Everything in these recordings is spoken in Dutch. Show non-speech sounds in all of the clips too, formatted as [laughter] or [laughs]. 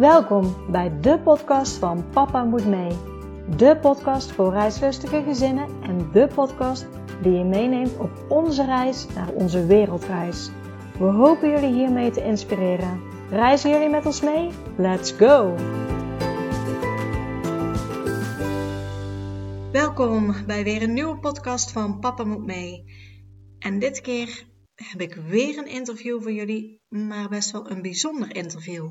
Welkom bij de podcast van Papa Moet Mee. De podcast voor reislustige gezinnen en de podcast die je meeneemt op onze reis naar onze wereldreis. We hopen jullie hiermee te inspireren. Reizen jullie met ons mee? Let's go! Welkom bij weer een nieuwe podcast van Papa Moet Mee. En dit keer heb ik weer een interview voor jullie, maar best wel een bijzonder interview.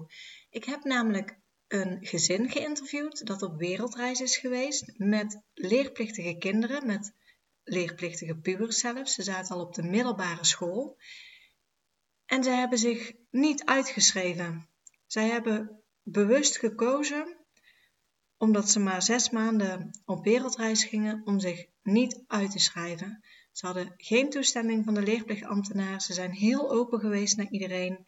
Ik heb namelijk een gezin geïnterviewd dat op wereldreis is geweest met leerplichtige kinderen, met leerplichtige pubers zelfs. Ze zaten al op de middelbare school. En ze hebben zich niet uitgeschreven. Zij hebben bewust gekozen, omdat ze maar zes maanden op wereldreis gingen, om zich niet uit te schrijven. Ze hadden geen toestemming van de leerplichtambtenaar. Ze zijn heel open geweest naar iedereen.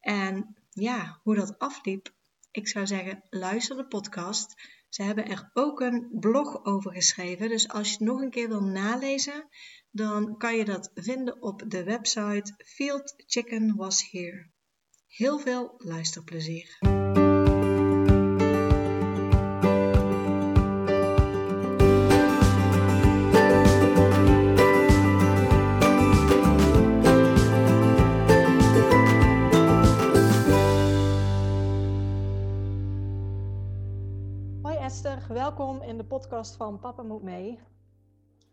En ja, hoe dat afliep, ik zou zeggen, luister de podcast. Ze hebben er ook een blog over geschreven. Dus als je het nog een keer wil nalezen, dan kan je dat vinden op de website Field Chicken Was Here. Heel veel luisterplezier. Welkom in de podcast van Papa Moet Mee.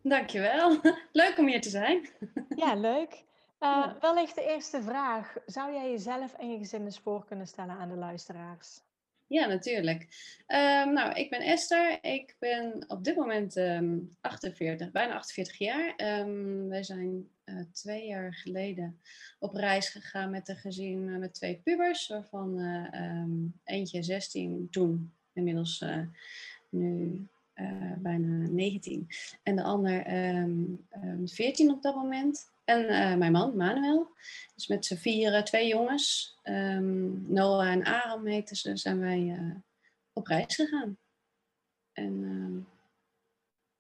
Dankjewel. [laughs] Leuk om hier te zijn. [laughs] Ja, leuk. Uh, wellicht de eerste vraag. Zou jij jezelf en je gezin eens voor kunnen stellen aan de luisteraars? Ja, natuurlijk. Um, nou, ik ben Esther. Ik ben op dit moment um, 48, bijna 48 jaar. Um, wij zijn uh, twee jaar geleden op reis gegaan met een gezin uh, met twee pubers, waarvan eentje 16 toen, inmiddels nu bijna 19. En de ander 14 op dat moment. En uh, mijn man, Manuel. Dus met z'n vieren, twee jongens. Um, Noah en Aram heten ze, zijn wij uh, op reis gegaan. En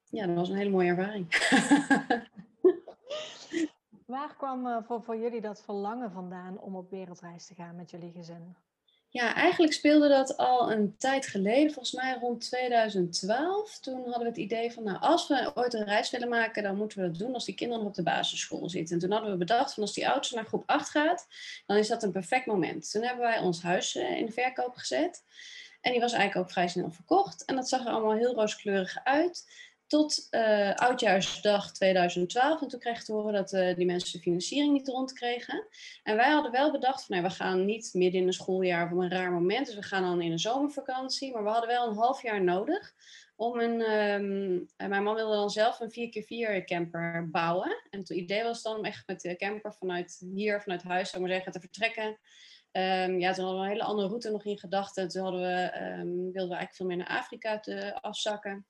ja, dat was een hele mooie ervaring. [laughs] Waar kwam voor, voor jullie dat verlangen vandaan om op wereldreis te gaan met jullie gezin? Ja, eigenlijk speelde dat al een tijd geleden, volgens mij rond 2012. Toen hadden we het idee van, nou, als we ooit een reis willen maken, dan moeten we dat doen als die kinderen op de basisschool zitten. En toen hadden we bedacht van, als die oudste naar groep 8 gaat, dan is dat een perfect moment. Toen hebben wij ons huis in de verkoop gezet. En die was eigenlijk ook vrij snel verkocht. En dat zag er allemaal heel rooskleurig uit tot uh, oudjaarsdag 2012. En toen kregen we te horen dat uh, die mensen de financiering niet rondkregen. En wij hadden wel bedacht van nee, we gaan niet midden in een schooljaar op een raar moment. Dus we gaan dan in een zomervakantie. Maar we hadden wel een half jaar nodig om een... Um, mijn man wilde dan zelf een 4x4 camper bouwen. En het idee was dan om echt met de camper vanuit hier, vanuit huis, zou maar zeggen, te vertrekken. Um, ja, toen hadden we een hele andere route nog in gedachten. Toen hadden we, um, wilden we eigenlijk veel meer naar Afrika te afzakken.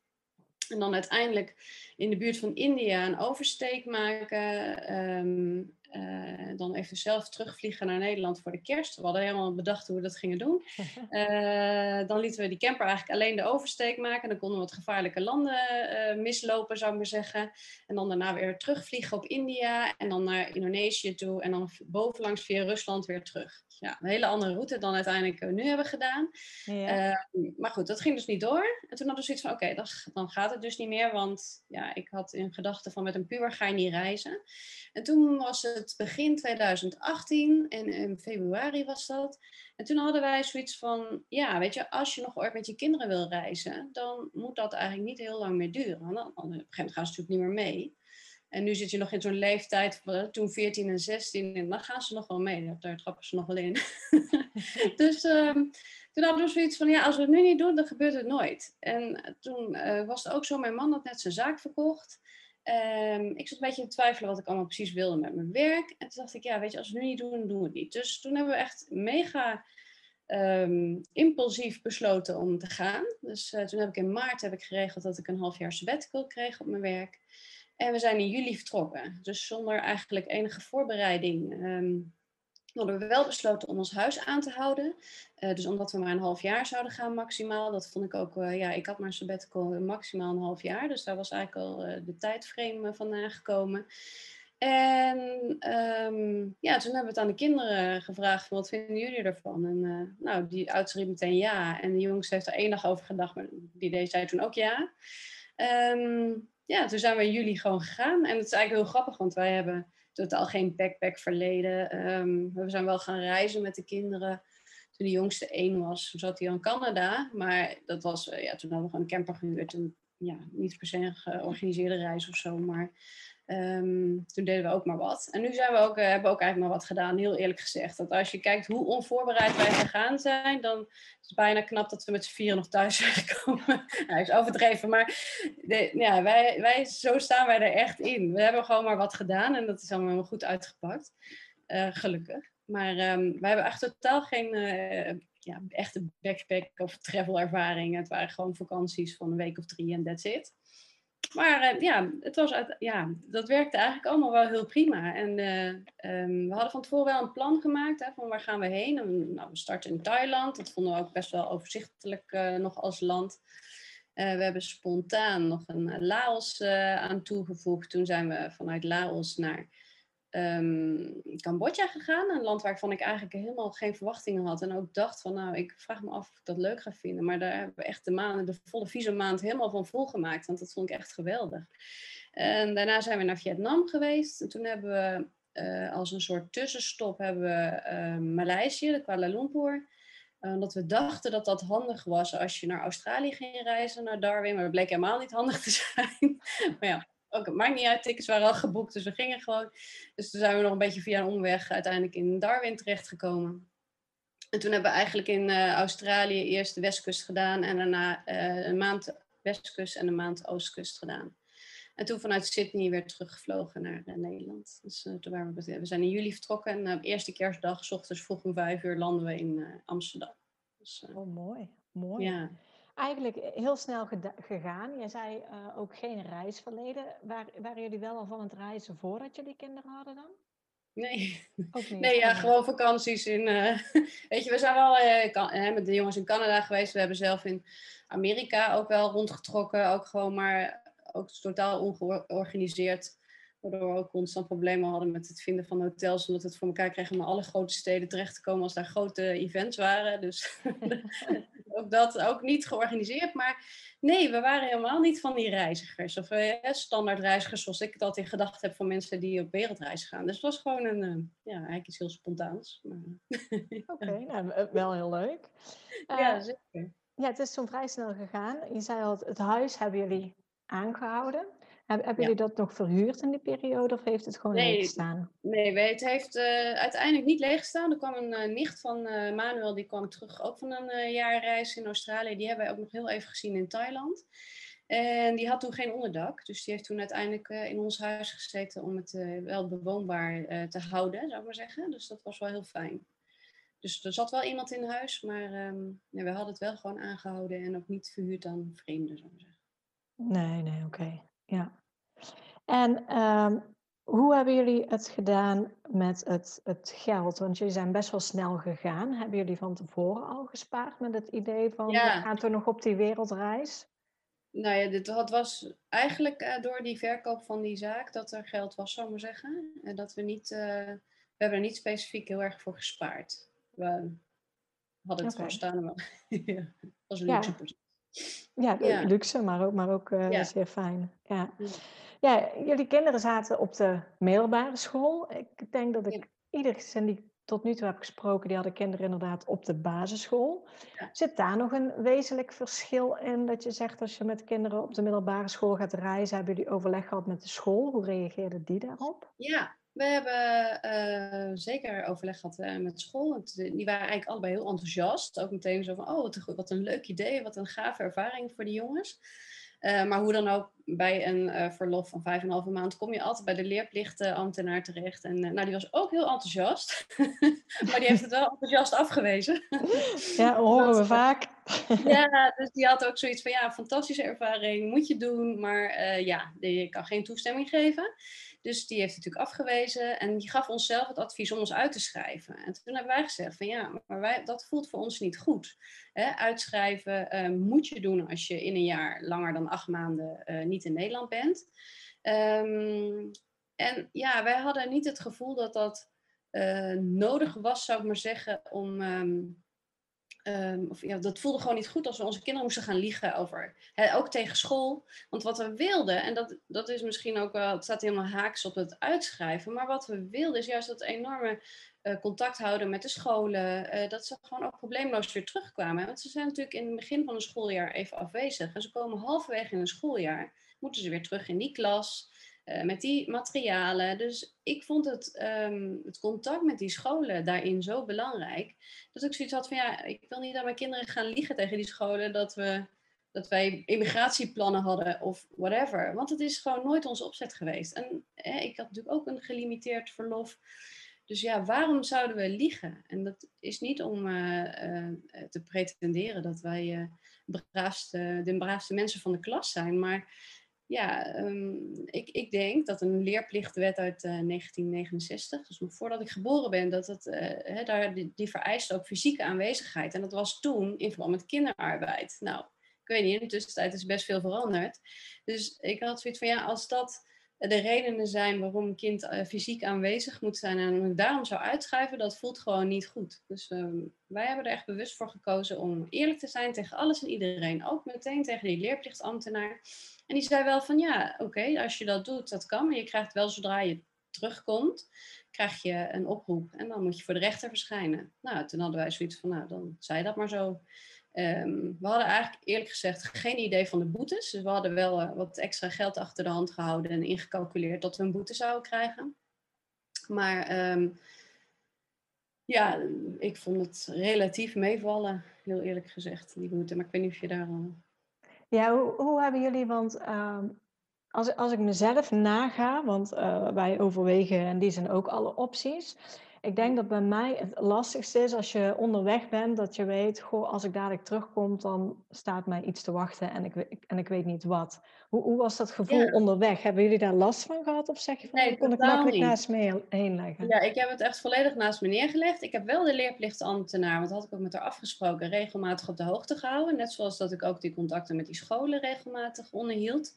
En dan uiteindelijk in de buurt van India een oversteek maken. Um, uh, dan even zelf terugvliegen naar Nederland voor de kerst. We hadden helemaal bedacht hoe we dat gingen doen. Uh, [laughs] dan lieten we die camper eigenlijk alleen de oversteek maken. Dan konden we wat gevaarlijke landen uh, mislopen, zou ik maar zeggen. En dan daarna weer terugvliegen op India. En dan naar Indonesië toe. En dan bovenlangs via Rusland weer terug. Ja, een hele andere route dan uiteindelijk nu hebben gedaan. Ja. maar goed, dat ging dus niet door. En toen hadden we zoiets van, oké, okay, dan, dan gaat het dus niet meer. Want ja, ik had in gedachten van met een puber ga je niet reizen. En toen was het begin 2018 en in februari was dat. En toen hadden wij zoiets van, ja, weet je, als je nog ooit met je kinderen wil reizen, dan moet dat eigenlijk niet heel lang meer duren. Want dan, op een gegeven moment gaan ze natuurlijk niet meer mee. En nu zit je nog in zo'n leeftijd, toen 14 en 16, en dan gaan ze nog wel mee. Daar trappen ze nog wel in. [laughs] dus um, toen hadden we zoiets van, ja, als we het nu niet doen, dan gebeurt het nooit. En toen uh, was het ook zo, mijn man had net zijn zaak verkocht. Um, ik zat een beetje te twijfelen wat ik allemaal precies wilde met mijn werk. En toen dacht ik, ja, weet je, als we het nu niet doen, dan doen we het niet. Dus toen hebben we echt mega um, impulsief besloten om te gaan. Dus uh, toen heb ik in maart heb ik geregeld dat ik een half jaar sabbatical kreeg op mijn werk. En we zijn in juli vertrokken. Dus zonder eigenlijk enige voorbereiding um, hadden we wel besloten om ons huis aan te houden. Uh, dus omdat we maar een half jaar zouden gaan maximaal. Dat vond ik ook, uh, ja, ik had maar sabbatical maximaal een half jaar. Dus daar was eigenlijk al uh, de tijdframe vandaan gekomen. En ehm, ja, toen hebben we het aan de kinderen gevraagd wat vinden jullie ervan? En nou, die oudste riep meteen ja. En de jongste heeft er één dag over gedacht, maar die deed zei toen ook ja. Um, ja, toen zijn we in juli gewoon gegaan. En het is eigenlijk heel grappig, want wij hebben totaal geen backpack verleden. Um, we zijn wel gaan reizen met de kinderen. Toen de jongste één was, zat hij in Canada. Maar dat was, uh, ja, toen hadden we gewoon een camper gehuurd. En ja, niet per se een georganiseerde reis of zo. Maar Um, toen deden we ook maar wat. En nu zijn we ook, uh, hebben we ook eigenlijk maar wat gedaan, heel eerlijk gezegd. Dat als je kijkt hoe onvoorbereid wij gegaan zijn, dan is het bijna knap dat we met z'n vieren nog thuis zijn gekomen. nou, is overdreven, maar de, ja, wij, wij, zo staan wij er echt in. We hebben gewoon maar wat gedaan en dat is allemaal goed uitgepakt. Uh, gelukkig. Maar um, wij hebben echt totaal geen uh, ja, echte backpack of travel ervaring. Het waren gewoon vakanties van een week of drie en that's it. Maar uh, ja, het was ja, dat werkte eigenlijk allemaal wel heel prima. En uh, um, we hadden van tevoren wel een plan gemaakt hè, van waar gaan we heen. En, nou, we starten in Thailand. Dat vonden we ook best wel overzichtelijk uh, nog als land. we hebben spontaan nog een Laos aan toegevoegd. Toen zijn we vanuit Laos naar um, Cambodja gegaan. Een land waarvan ik eigenlijk helemaal geen verwachtingen had. En ook dacht van, nou, ik vraag me af of ik dat leuk ga vinden. Maar daar hebben we echt de, maanden, de volle visummaand helemaal van volgemaakt. Want dat vond ik echt geweldig. En daarna zijn we naar Vietnam geweest. En toen hebben we uh, als een soort tussenstop hebben we uh, Maleisië, de Kuala Lumpur. Omdat we dachten dat dat handig was als je naar Australië ging reizen, naar Darwin. Maar dat bleek helemaal niet handig te [laughs] zijn. maar ja, ook, het maakt niet uit, tickets waren al geboekt, dus we gingen gewoon. Dus toen zijn we nog een beetje via een omweg uiteindelijk in Darwin terechtgekomen. En toen hebben we eigenlijk in uh, Australië eerst de westkust gedaan en daarna uh, een maand westkust en een maand oostkust gedaan. En toen vanuit Sydney weer teruggevlogen naar uh, Nederland. Dus toen waren we, we zijn in juli vertrokken en op eerste kerstdag, s ochtends vroeg om vijf uur, landen we in Amsterdam. Dus, oh, mooi. Mooi. Ja eigenlijk heel snel gegaan. Je zei uh, ook geen reisverleden. Waar, waren jullie wel al van het reizen voordat jullie kinderen hadden dan? Nee, nee ja, gewoon vakanties in. Uh, [laughs] weet je, we zijn wel uh, kan, met de jongens in Canada geweest. We hebben zelf in Amerika ook wel rondgetrokken. Ook gewoon maar ook totaal ongeorganiseerd. Waardoor we ook constant problemen hadden met het vinden van hotels. Omdat we het voor elkaar kregen om naar alle grote steden terecht te komen als daar grote events waren. Dus [laughs] ook dat ook niet georganiseerd. Maar nee, we waren helemaal niet van die reizigers. Of uh, standaard reizigers zoals ik het altijd gedacht heb van mensen die op wereldreis gaan. Dus het was gewoon een, uh, ja, eigenlijk iets heel spontaans. [laughs] Oké, okay, nou, wel heel leuk. Uh, ja, zeker. Ja, het is zo vrij snel gegaan. Je zei al, het huis hebben jullie aangehouden. Hebben jullie dat nog verhuurd in die periode of heeft het gewoon nee, leeggestaan? Nee, het heeft uh, uiteindelijk niet leeggestaan. Er kwam een uh, nicht van uh, Manuel, die kwam terug ook van een jaarreis in Australië. Die hebben wij ook nog heel even gezien in Thailand. En die had toen geen onderdak. Dus die heeft toen uiteindelijk in ons huis gezeten om het wel bewoonbaar te houden, zou ik maar zeggen. Dus dat was wel heel fijn. Dus er zat wel iemand in huis, maar um, nee, we hadden het wel gewoon aangehouden en ook niet verhuurd aan vreemden, zou ik zeggen. Nee, nee, oké. Ja. En um, hoe hebben jullie het gedaan met het, het geld? Want jullie zijn best wel snel gegaan. Hebben jullie van tevoren al gespaard met het idee van ja. we gaan toch nog op die wereldreis? Nou ja, dit, het was eigenlijk uh, door die verkoop van die zaak dat er geld was, zou ik maar zeggen. En dat we niet, uh, we hebben er niet specifiek heel erg voor gespaard. We hadden het okay. staan, maar ja, was een luxe ja. Luxe, maar ook, maar ook uh, ja. zeer fijn. Ja. ja, jullie kinderen zaten op de middelbare school. Ik denk dat ik ja. ieder gezin die ik tot nu toe heb gesproken, die hadden kinderen inderdaad op de basisschool. Zit daar nog een wezenlijk verschil in dat je zegt als je met kinderen op de middelbare school gaat reizen, hebben jullie overleg gehad met de school? Hoe reageerden die daarop? Ja, we hebben uh, zeker overleg gehad uh, met school. Want die waren eigenlijk allebei heel enthousiast. Ook meteen zo van, oh, wat een, wat een leuk idee, wat een gave ervaring voor de jongens. Uh, maar hoe dan ook, bij een verlof van vijf en een halve maand kom je altijd bij de leerplichtambtenaar terecht. En nou, die was ook heel enthousiast. [laughs] maar die heeft het wel enthousiast afgewezen. [laughs] ja, horen we vaak. [laughs] ja, dus die had ook zoiets van, ja, fantastische ervaring, moet je doen. Maar ja, je kan geen toestemming geven. Dus die heeft natuurlijk afgewezen en die gaf ons zelf het advies om ons uit te schrijven. En toen hebben wij gezegd van ja, maar wij, dat voelt voor ons niet goed. Uitschrijven uh, moet je doen als je in een jaar langer dan acht maanden uh, niet in Nederland bent. Um, en ja, wij hadden niet het gevoel dat dat nodig was, zou ik maar zeggen, om. Ehm, Um, of, ja, dat voelde gewoon niet goed als we onze kinderen moesten gaan liegen over. Ook tegen school. Want wat we wilden, en dat, dat is misschien ook wel, het staat helemaal haaks op het uitschrijven. Maar wat we wilden is juist dat enorme uh, contact houden met de scholen. Uh, dat ze gewoon ook probleemloos weer terugkwamen. Want ze zijn natuurlijk in het begin van een schooljaar even afwezig. En ze komen halverwege in een schooljaar, moeten ze weer terug in die klas. Uh, met die materialen. Dus ik vond het, um, het contact met die scholen daarin zo belangrijk. Dat ik zoiets had van ja, ik wil niet dat mijn kinderen gaan liegen tegen die scholen dat, we, dat wij immigratieplannen hadden of whatever. Want het is gewoon nooit onze opzet geweest. En ik had natuurlijk ook een gelimiteerd verlof. Dus ja, waarom zouden we liegen? En dat is niet om uh, uh, te pretenderen dat wij braafste, de braafste mensen van de klas zijn, maar ja, um, ik, ik denk dat een leerplichtwet uit uh, 1969, dus nog voordat ik geboren ben, dat uh, he, daar, die, die vereist ook fysieke aanwezigheid. En dat was toen in verband met kinderarbeid. Nou, ik weet niet, in de tussentijd is best veel veranderd. Dus ik had zoiets van, ja, als dat de redenen zijn waarom een kind uh, fysiek aanwezig moet zijn en daarom zou uitschrijven, dat voelt gewoon niet goed. Dus um, wij hebben er echt bewust voor gekozen om eerlijk te zijn tegen alles en iedereen. Ook meteen tegen die leerplichtambtenaar. En die zei wel van ja, oké, als je dat doet, dat kan. Maar je krijgt wel zodra je terugkomt, krijg je een oproep. En dan moet je voor de rechter verschijnen. Nou, toen hadden wij zoiets van, nou, dan zei dat maar zo. Um, we hadden eigenlijk eerlijk gezegd geen idee van de boetes. Dus we hadden wel uh, wat extra geld achter de hand gehouden en ingecalculeerd dat we een boete zouden krijgen. Maar um, ja, ik vond het relatief meevallen, heel eerlijk gezegd, die boete. Maar ik weet niet of je daar al ja, hoe, hebben jullie, want uh, als, als ik mezelf naga, want uh, wij overwegen en die zijn ook alle opties. Ik denk dat bij mij het lastigste is als je onderweg bent, dat je weet, goh, als ik dadelijk terugkom, dan staat mij iets te wachten en ik, en ik weet niet wat. Hoe, hoe was dat gevoel onderweg? Hebben jullie daar last van gehad? Of zeg je van, nee, kon ik makkelijk niet. naast me heen leggen? Ja, ik heb het echt volledig naast me neergelegd. Ik heb wel de leerplichtambtenaar, want dat had ik ook met haar afgesproken, regelmatig op de hoogte gehouden. Net zoals dat ik ook die contacten met die scholen regelmatig onderhield.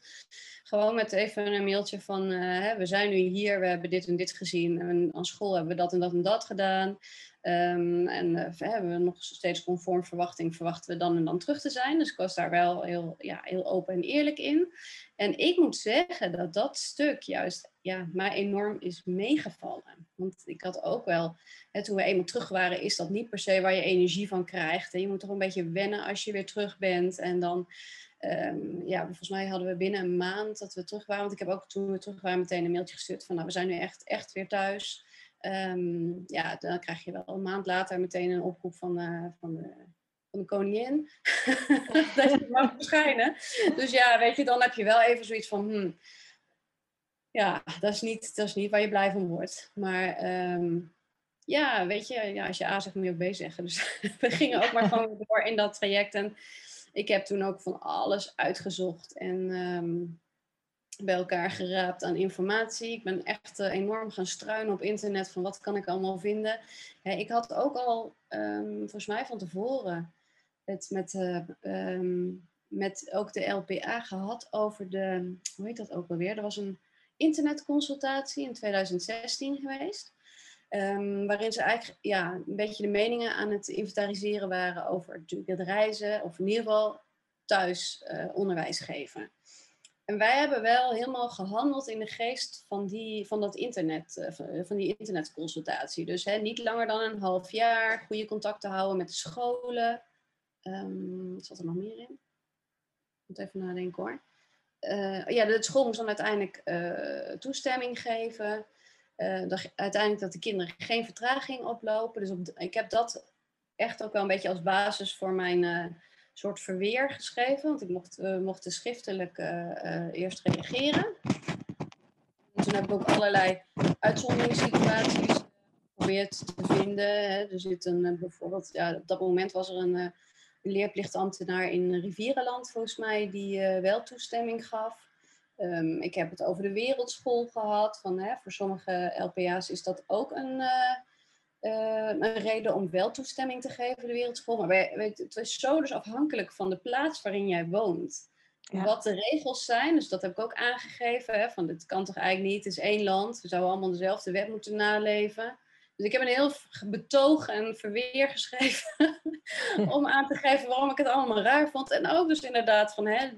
Gewoon met even een mailtje van, uh, hè, we zijn nu hier, we hebben dit en dit gezien. En aan school hebben we dat en dat dat gedaan. Um, en uh, hebben we nog steeds conform verwachting, verwachten we dan en dan terug te zijn. Dus ik was daar wel heel, ja, heel open en eerlijk in. En ik moet zeggen dat dat stuk juist ja, mij enorm is meegevallen. Want ik had ook wel, hè, toen we eenmaal terug waren, is dat niet per se waar je energie van krijgt. En je moet toch een beetje wennen als je weer terug bent. En dan, um, ja, volgens mij hadden we binnen een maand dat we terug waren. Want ik heb ook toen we terug waren meteen een mailtje gestuurd van, nou, we zijn nu echt, echt weer thuis. Um, ja, dan krijg je wel een maand later meteen een oproep van, uh, van, de, van de koningin. [laughs] dat je mag verschijnen. Dus ja, weet je, dan heb je wel even zoiets van... Hmm, ja, dat is, niet, dat is niet waar je blij van wordt. Maar um, ja, weet je, ja, als je A zegt, moet je ook B zeggen. Dus [laughs] we gingen ook maar gewoon door in dat traject. En ik heb toen ook van alles uitgezocht. En um, bij elkaar geraapt aan informatie. Ik ben echt uh, enorm gaan struinen op internet van wat kan ik allemaal vinden. Ik had ook al, um, volgens mij van tevoren, het met, uh, um, met ook de LPA gehad over de, hoe heet dat ook alweer? Er was een internetconsultatie in 2016 geweest. Um, waarin ze eigenlijk ja, een beetje de meningen aan het inventariseren waren over het reizen, of in ieder geval thuis uh, onderwijs geven. En wij hebben wel helemaal gehandeld in de geest van, die, van dat internet, eh, van die internetconsultatie. Dus hè, niet langer dan een half jaar, goede contacten houden met de scholen. Um, wat zat er nog meer in? Ik moet even nadenken hoor. Uh, ja, de school moest dan uiteindelijk toestemming geven. Dat, uiteindelijk dat de kinderen geen vertraging oplopen. Dus ik heb dat echt ook wel een beetje als basis voor mijn soort verweer geschreven. Want ik mocht, we mochten schriftelijk uh, eerst reageren. En toen heb ik ook allerlei uitzonderingssituaties geprobeerd te vinden. Hè. Er zit een, bijvoorbeeld, ja, op dat moment was er een, leerplichtambtenaar in Rivierenland, volgens mij, die wel toestemming gaf. Um, ik heb het over de wereldschool gehad. Van, hè, voor sommige LPA's is dat ook een, een reden om wel toestemming te geven, de wereldschool. Maar het is zo dus afhankelijk van de plaats waarin jij woont. wat de regels zijn. Dus dat heb ik ook aangegeven. Hè, van dit kan toch eigenlijk niet, het is één land. We zouden allemaal dezelfde wet moeten naleven. Dus ik heb een heel betoog en verweer geschreven [laughs] om aan te geven waarom ik het allemaal raar vond. En ook dus inderdaad van hè,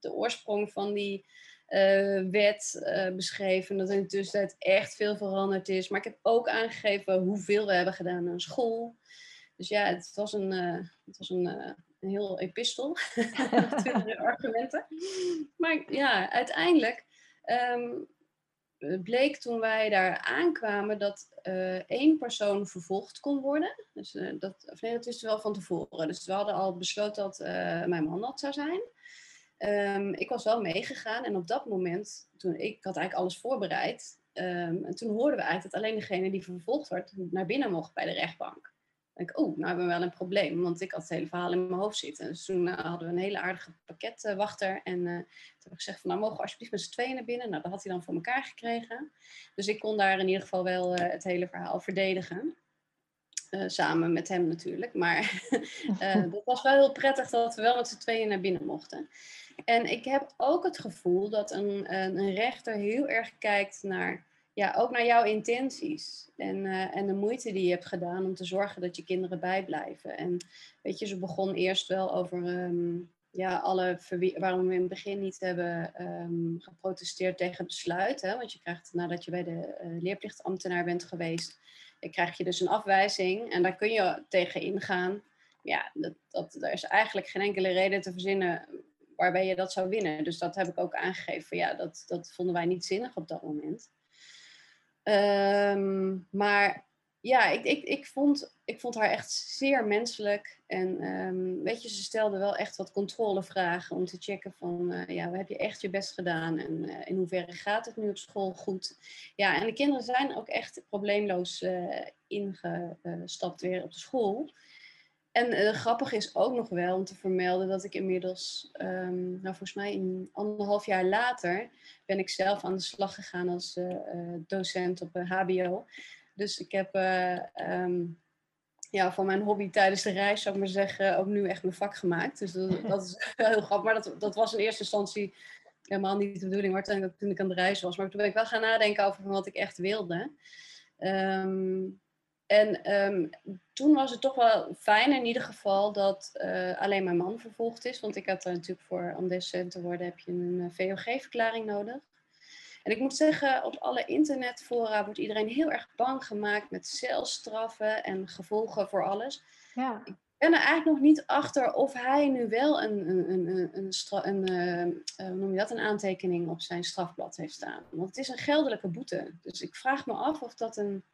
de oorsprong van die uh, wet uh, beschreven. Dat er in de tussentijd echt veel veranderd is. Maar ik heb ook aangegeven hoeveel we hebben gedaan aan school. Dus ja, het was een, uh, het was een, een heel epistel. [laughs] argumenten. Maar ja, uiteindelijk um, bleek toen wij daar aankwamen dat één persoon vervolgd kon worden. Dus, dat, nee, dat wisten we wel van tevoren. Dus we hadden al besloten dat mijn man dat zou zijn. Um, ik was wel meegegaan en op dat moment, toen ik had eigenlijk alles voorbereid, um, en toen hoorden we eigenlijk dat alleen degene die vervolgd werd naar binnen mocht bij de rechtbank. Dan denk ik, oeh, nou hebben we wel een probleem, want ik had het hele verhaal in mijn hoofd zitten. Dus toen uh, hadden we een hele aardige pakketwachter en uh, toen heb ik gezegd van, nou mogen we alsjeblieft met z'n tweeën naar binnen. Nou, dat had hij dan voor elkaar gekregen. Dus ik kon daar in ieder geval wel uh, het hele verhaal verdedigen. Uh, samen met hem natuurlijk. Maar [laughs] [laughs] uh, dat was wel heel prettig dat we wel met z'n tweeën naar binnen mochten. En ik heb ook het gevoel dat een, een rechter heel erg kijkt naar, ja, ook naar jouw intenties. En, uh, en de moeite die je hebt gedaan om te zorgen dat je kinderen bijblijven. En weet je, ze begon eerst wel over um, ja, alle waarom we in het begin niet hebben um, geprotesteerd tegen het besluit. Hè? Want je krijgt nadat je bij de uh, leerplichtambtenaar bent geweest, krijg je dus een afwijzing. En daar kun je tegen ingaan. Ja, dat, dat, er is eigenlijk geen enkele reden te verzinnen waarbij je dat zou winnen. Dus dat heb ik ook aangegeven. Ja, dat, dat vonden wij niet zinnig op dat moment. Um, maar ja, ik, ik, ik, vond, ik vond haar echt zeer menselijk. En um, weet je, ze stelde wel echt wat controlevragen om te checken van, uh, ja, heb je echt je best gedaan? En uh, in hoeverre gaat het nu op school goed? Ja, en de kinderen zijn ook echt probleemloos uh, ingestapt weer op de school. En uh, grappig is ook nog wel om te vermelden dat ik inmiddels, um, nou volgens mij anderhalf jaar later, ben ik zelf aan de slag gegaan als uh, docent op HBO. Dus ik heb um, ja, van mijn hobby tijdens de reis, zou ik maar zeggen, ook nu echt mijn vak gemaakt. Dus dat, [laughs] dat is heel grappig. Maar dat, dat was in eerste instantie helemaal niet de bedoeling, maar toen ik aan de reis was. Maar toen ben ik wel gaan nadenken over wat ik echt wilde. Um, en um, toen was het toch wel fijn in ieder geval dat uh, alleen mijn man vervolgd is. Want ik had er natuurlijk voor, om docent te worden, heb je een uh, VOG-verklaring nodig. En ik moet zeggen, op alle internetfora wordt iedereen heel erg bang gemaakt met celstraffen en gevolgen voor alles. Ja. Ik ben er eigenlijk nog niet achter of hij nu wel een, een, een, een, een, een uh, noem je dat, een aantekening op zijn strafblad heeft staan. Want het is een geldelijke boete. Dus ik vraag me af of dat een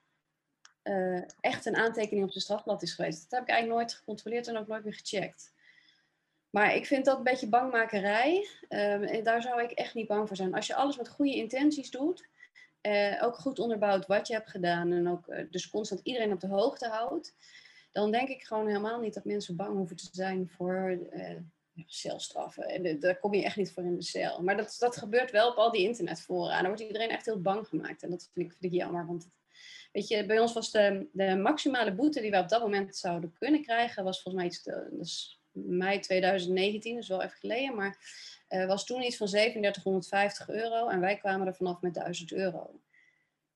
uh, echt een aantekening op zijn strafblad is geweest. Dat heb ik eigenlijk nooit gecontroleerd en ook nooit meer gecheckt. Maar ik vind dat een beetje bangmakerij. Uh, daar zou ik echt niet bang voor zijn. Als je alles met goede intenties doet, uh, ook goed onderbouwt wat je hebt gedaan en ook uh, dus constant iedereen op de hoogte houdt, dan denk ik gewoon helemaal niet dat mensen bang hoeven te zijn voor celstraffen. En daar kom je echt niet voor in de cel. Maar dat, dat gebeurt wel op al die internetfora. En daar wordt iedereen echt heel bang gemaakt. En dat vind ik, vind ik jammer, want Weet je, bij ons was de, de maximale boete die we op dat moment zouden kunnen krijgen, was volgens mij iets, dus mei 2019, dus wel even geleden, maar uh, was toen iets van 3750 euro en wij kwamen er vanaf met 1000 euro.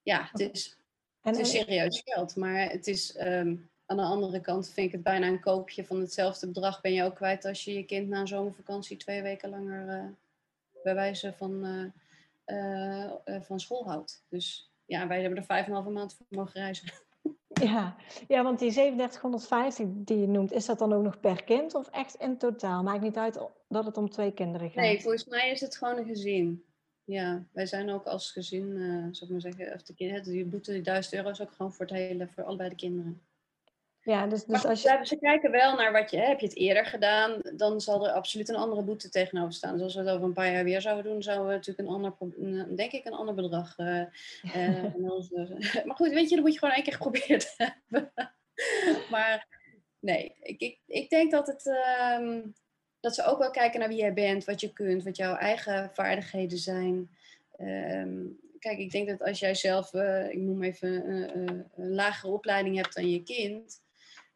Ja, het is, het is serieus geld, maar het is um, aan de andere kant vind ik het bijna een koopje van hetzelfde bedrag ben je ook kwijt als je je kind na een zomervakantie twee weken langer uh, bij wijze van, uh, van school houdt. Dus ja, wij hebben er vijf en een halve maand voor mogen reizen. [laughs] Ja, ja, want die 3750 die je noemt, is dat dan ook nog per kind of echt in totaal? Maakt niet uit dat het om twee kinderen gaat. Nee, volgens mij is het gewoon een gezin. Ja, wij zijn ook als gezin, uh, zou ik maar zeggen, of de kinderen, die boete, die 1000 euro is ook gewoon voor, het hele, voor allebei de kinderen. Ja, dus, dus als je... Ze kijken wel naar wat je, hè, heb je het eerder gedaan, dan zal er absoluut een andere boete tegenover staan. Dus als we het over een paar jaar weer zouden doen, zouden we natuurlijk een ander, denk ik, een ander bedrag. [laughs] Uh, uh, [laughs] maar goed, weet je, dan moet je gewoon één keer geprobeerd [laughs] hebben. maar nee, ik, ik, ik denk dat het. Uh, dat ze ook wel kijken naar wie jij bent, wat je kunt, wat jouw eigen vaardigheden zijn. Um, kijk, ik denk dat als jij zelf, uh, ik noem even, een lagere opleiding hebt dan je kind,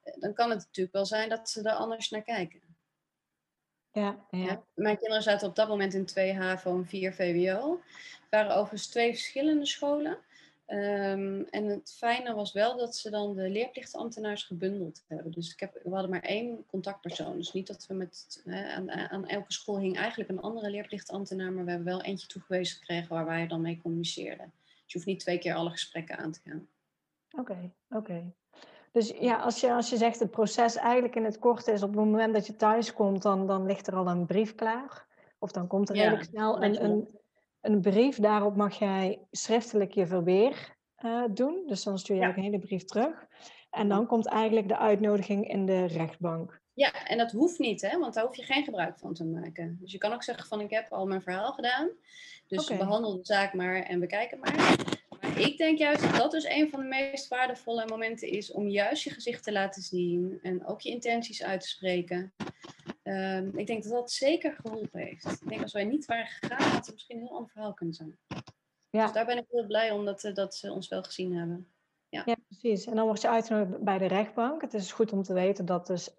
dan kan het natuurlijk wel zijn dat ze er anders naar kijken. dan kan het natuurlijk wel zijn dat ze er anders naar kijken. Ja, ja. Mijn kinderen zaten op dat moment in 2 HAVO en 4 VWO. Het waren overigens twee verschillende scholen. Ehm, en het fijne was wel dat ze dan de leerplichtambtenaars gebundeld hebben. Dus ik heb, we hadden maar één contactpersoon. Dus niet dat we met, hè, aan, aan, elke school hing eigenlijk een andere leerplichtambtenaar, maar we hebben wel eentje toegewezen gekregen waar wij dan mee communiceerden. Dus je hoeft niet twee keer alle gesprekken aan te gaan. Oké, oké. Dus ja, als je, als je zegt het proces eigenlijk in het kort is, op het moment dat je thuis komt, dan, dan ligt er al een brief klaar. Of dan komt er redelijk snel een, een, een brief. Daarop mag jij schriftelijk je verweer uh, doen. Dus dan stuur je ja. een hele brief terug. En dan komt eigenlijk de uitnodiging in de rechtbank. Ja, en dat hoeft niet, hè? want daar hoef je geen gebruik van te maken. Dus je kan ook zeggen van ik heb al mijn verhaal gedaan. Dus okay. behandel de zaak maar en bekijk het maar. Ik denk juist dat dat dus een van de meest waardevolle momenten is om juist je gezicht te laten zien en ook je intenties uit te spreken. Um, ik denk dat dat zeker geholpen heeft. Ik denk als wij niet waren gegaan, had het misschien een heel ander verhaal kunnen zijn. Ja. Dus daar ben ik heel blij om dat, eh, dat ze ons wel gezien hebben. Ja. ja, precies. En dan word je uitgenodigd bij de rechtbank. Het is goed om te weten dat dus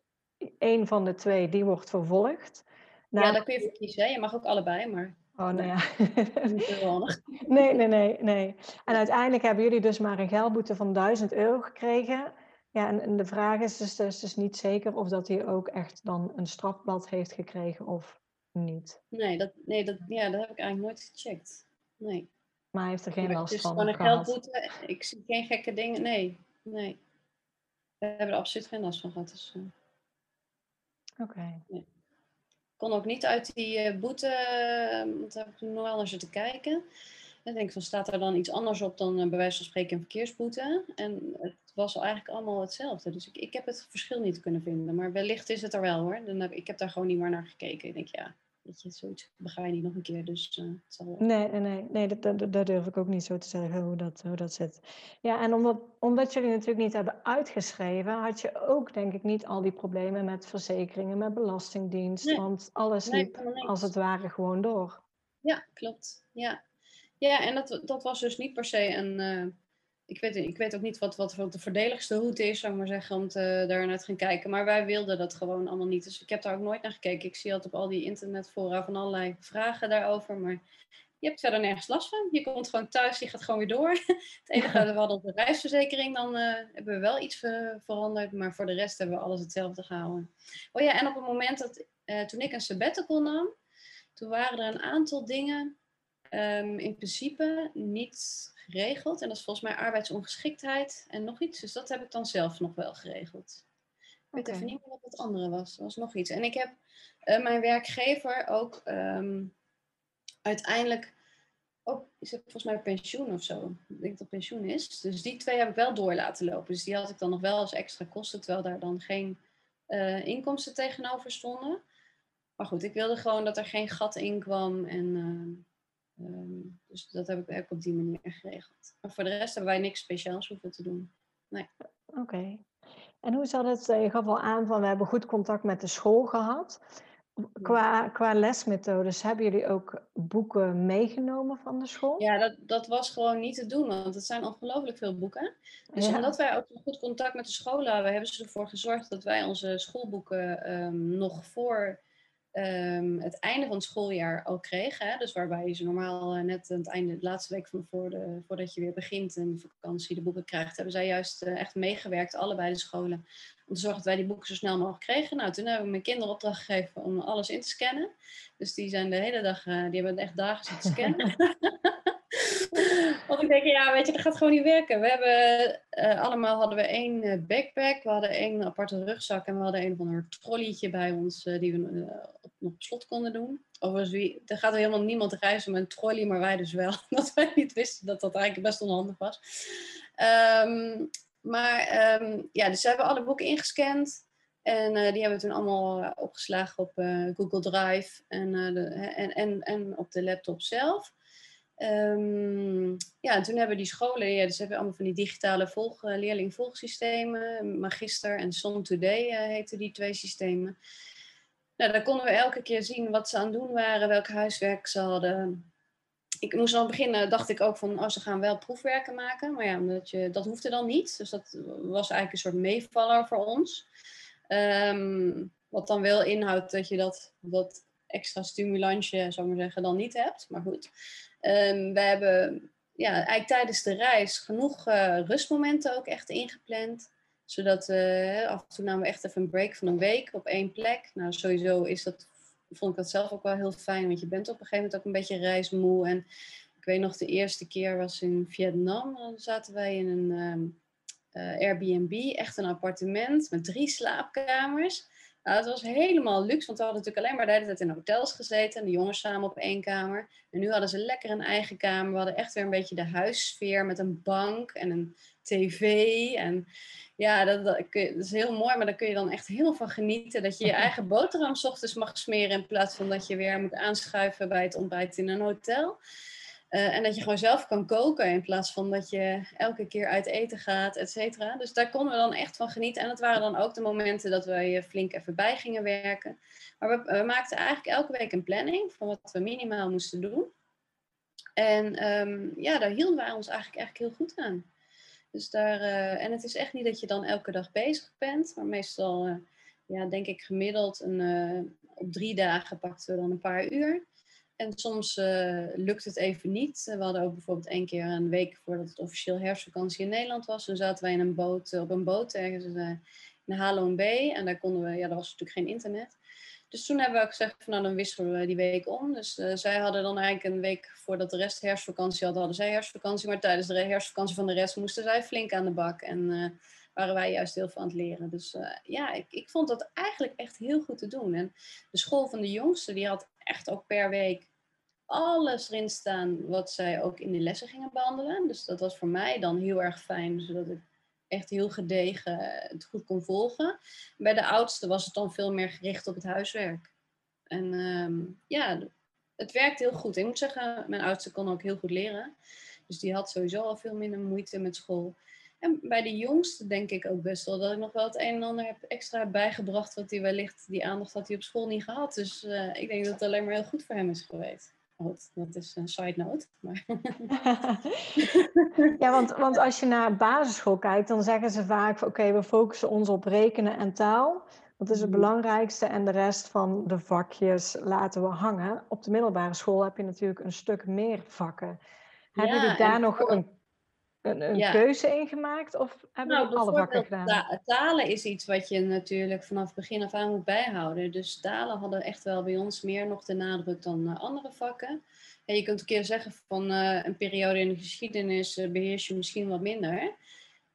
één van de twee, die wordt vervolgd. Nou, ja, daar kun je voor kiezen. Je mag ook allebei, maar... Oh, nou ja. [laughs] nee, nee, nee, nee. En uiteindelijk hebben jullie dus maar een geldboete van 1000 euro gekregen. Ja, en, en de vraag is dus, dus, dus niet zeker of dat hij ook echt dan een strafblad heeft gekregen of niet. Nee, dat, nee dat, ja, dat heb ik eigenlijk nooit gecheckt. Nee. Maar hij heeft er geen last van. Het is gewoon een geldboete. Ik zie geen gekke dingen. Nee, nee. We hebben er absoluut geen last van gehad. Dus, uh... Oké. Nee. Kon ook niet uit die uh, boete, uh, want daar heb ik nog wel naar zitten kijken. Ik denk van, staat er dan iets anders op dan uh, bij wijze van spreken een verkeersboete? En het was eigenlijk allemaal hetzelfde. Dus ik, ik heb het verschil niet kunnen vinden. Maar wellicht is het er wel hoor. Dan heb, ik heb daar gewoon niet meer naar gekeken. Ik denk, ja, weet je, zoiets bega je niet nog een keer. Dus uh, het zal... Nee, nee, nee dat, dat, dat, durf ik ook niet zo te zeggen hoe dat, hoe dat zit. Ja, en omdat, omdat jullie natuurlijk niet hebben uitgeschreven, had je ook denk ik niet al die problemen met verzekeringen, met belastingdienst. Nee. Want alles nee, liep als het ware gewoon door. Ja, klopt. Ja, ja en dat, dat was dus niet per se een... Uh, ik weet, ik weet ook niet wat, wat, de voordeligste route is, zou ik maar zeggen, om te, daar naar te gaan kijken. Maar wij wilden dat gewoon allemaal niet. Dus ik heb daar ook nooit naar gekeken. Ik zie altijd op al die internetfora van allerlei vragen daarover. Maar je hebt verder nergens last van. Je komt gewoon thuis, je gaat gewoon weer door. [laughs] Het enige, we hadden de reisverzekering, dan uh, hebben we wel iets veranderd. Maar voor de rest hebben we alles hetzelfde gehouden. Oh ja, en op het moment dat, uh, toen ik een sabbatical nam, toen waren er een aantal dingen um, in principe niet geregeld. En dat is volgens mij arbeidsongeschiktheid en nog iets. Dus dat heb ik dan zelf nog wel geregeld. Ik weet even niet meer wat het andere was. Er was nog iets. En ik heb uh, mijn werkgever ook um, uiteindelijk ook, is het volgens mij pensioen of zo. Ik denk dat pensioen is. Dus die twee heb ik wel door laten lopen. Dus die had ik dan nog wel als extra kosten, terwijl daar dan geen uh, inkomsten tegenover stonden. Maar goed, ik wilde gewoon dat er geen gat in kwam en... Uh, Um, dus dat heb ik, ook op die manier geregeld. Maar voor de rest hebben wij niks speciaals hoeven te doen. Nee. Oké. Okay. En hoe zat het? Je gaf al aan van we hebben goed contact met de school gehad. Qua, qua lesmethodes, hebben jullie ook boeken meegenomen van de school? Ja, dat, dat was gewoon niet te doen, want het zijn ongelooflijk veel boeken. Dus ja. omdat wij ook goed contact met de scholen hebben, hebben ze ervoor gezorgd dat wij onze schoolboeken um, nog voor um, het einde van het schooljaar al kregen. Hè? Dus waarbij je ze normaal uh, net aan het einde, de laatste week van voor de, voordat je weer begint en vakantie de boeken krijgt, hebben zij juist uh, echt meegewerkt, allebei de scholen, om te zorgen dat wij die boeken zo snel mogelijk kregen. Nou, toen hebben we mijn kinderen opdracht gegeven om alles in te scannen. Dus die zijn de hele dag, uh, die hebben echt dagen zitten scannen. [laughs] [laughs] Want ik denk, ja, weet je, dat gaat gewoon niet werken. We hebben uh, allemaal hadden we één uh, backpack, we hadden één aparte rugzak en we hadden een van een trolleytje bij ons uh, die we op, nog op slot konden doen. Overigens, er gaat helemaal niemand reizen met een trolley, maar wij dus wel. [laughs] dat wij niet wisten dat dat eigenlijk best onhandig was. Um, maar um, ja, dus we hebben alle boeken ingescand. En die hebben we toen allemaal opgeslagen op Google Drive en, de, en, en, en op de laptop zelf. Um, ja, en toen hebben die scholen, ja, dus hebben allemaal van die digitale volg, leerling-volgsystemen, Magister en Son Today uh, heten die twee systemen. Nou, daar konden we elke keer zien wat ze aan het doen waren, welk huiswerk ze hadden. Ik moest aan het begin, dacht ik ook van, oh, ze gaan wel proefwerken maken. Maar ja, omdat je, dat hoefde dan niet. Dus dat was eigenlijk een soort meevaller voor ons. Um, Wat dan wel inhoudt dat je dat, dat extra stimulansje, zou ik maar zeggen, dan niet hebt. Maar goed. Um, we hebben ja, eigenlijk tijdens de reis genoeg uh, rustmomenten ook echt ingepland. Zodat af en toe namen we echt even een break van een week op één plek. Nou, sowieso is dat, vond ik dat zelf ook wel heel fijn. Want je bent op een gegeven moment ook een beetje reismoe. En ik weet nog, de eerste keer was in Vietnam. Dan zaten wij in een um, uh, Airbnb, echt een appartement met drie slaapkamers. Nou, het was helemaal luxe, want we hadden natuurlijk alleen maar de hele tijd in hotels gezeten. En de jongens samen op één kamer. En nu hadden ze lekker een eigen kamer. We hadden echt weer een beetje de huissfeer met een bank en een tv. En ja, dat, dat, is heel mooi, maar daar kun je dan echt heel van genieten. Dat je je [laughs] eigen boterham s ochtends mag smeren in plaats van dat je weer moet aanschuiven bij het ontbijt in een hotel. Uh, en dat je gewoon zelf kan koken in plaats van dat je elke keer uit eten gaat, et cetera. Dus daar konden we dan echt van genieten. En dat waren dan ook de momenten dat we flink even bij gingen werken. Maar we, maakten eigenlijk elke week een planning van wat we minimaal moesten doen. En um, ja, daar hielden wij ons eigenlijk, eigenlijk heel goed aan. Dus daar, uh, en het is echt niet dat je dan elke dag bezig bent, maar meestal, uh, ja, denk ik gemiddeld, een, op drie dagen pakten we dan een paar uur. En soms uh, lukt het even niet. We hadden ook bijvoorbeeld één keer een week voordat het officieel herfstvakantie in Nederland was. Toen zaten wij in een boot, op een boot ergens uh, in Halong Bay. En daar konden we, ja, daar was natuurlijk geen internet. Dus toen hebben we ook gezegd, van, nou dan wisselen we die week om. Dus zij hadden dan eigenlijk een week voordat de rest herfstvakantie had, hadden zij herfstvakantie. Maar tijdens de herfstvakantie van de rest moesten zij flink aan de bak. En waren wij juist heel veel aan het leren. Dus ja, ik, ik vond dat eigenlijk echt heel goed te doen. En de school van de jongste, die had echt ook per week alles erin staan wat zij ook in de lessen gingen behandelen. Dus dat was voor mij dan heel erg fijn, zodat ik echt heel gedegen het goed kon volgen. Bij de oudste was het dan veel meer gericht op het huiswerk. En ehm, ja, het werkt heel goed. Ik moet zeggen, mijn oudste kon ook heel goed leren. Dus die had sowieso al veel minder moeite met school. En bij de jongste denk ik ook best wel dat ik nog wel het een en ander heb extra bijgebracht. Wat hij wellicht, die aandacht had hij op school niet gehad. Dus uh, ik denk dat het alleen maar heel goed voor hem is geweest. Goed, dat is een side note. Maar... [laughs] ja, want, want als je naar basisschool kijkt, dan zeggen ze vaak: oké, we focussen ons op rekenen en taal. Dat is het mhm. belangrijkste en de rest van de vakjes laten we hangen. Op de middelbare school heb je natuurlijk een stuk meer vakken. Hebben jullie daar nog een een, een keuze in gemaakt of hebben nou, we alle vakken gedaan? talen is iets wat je natuurlijk vanaf begin af aan moet bijhouden. Dus talen hadden echt wel bij ons meer nog de nadruk dan uh, andere vakken. En je kunt een keer zeggen van uh, een periode in de geschiedenis uh, beheers je misschien wat minder.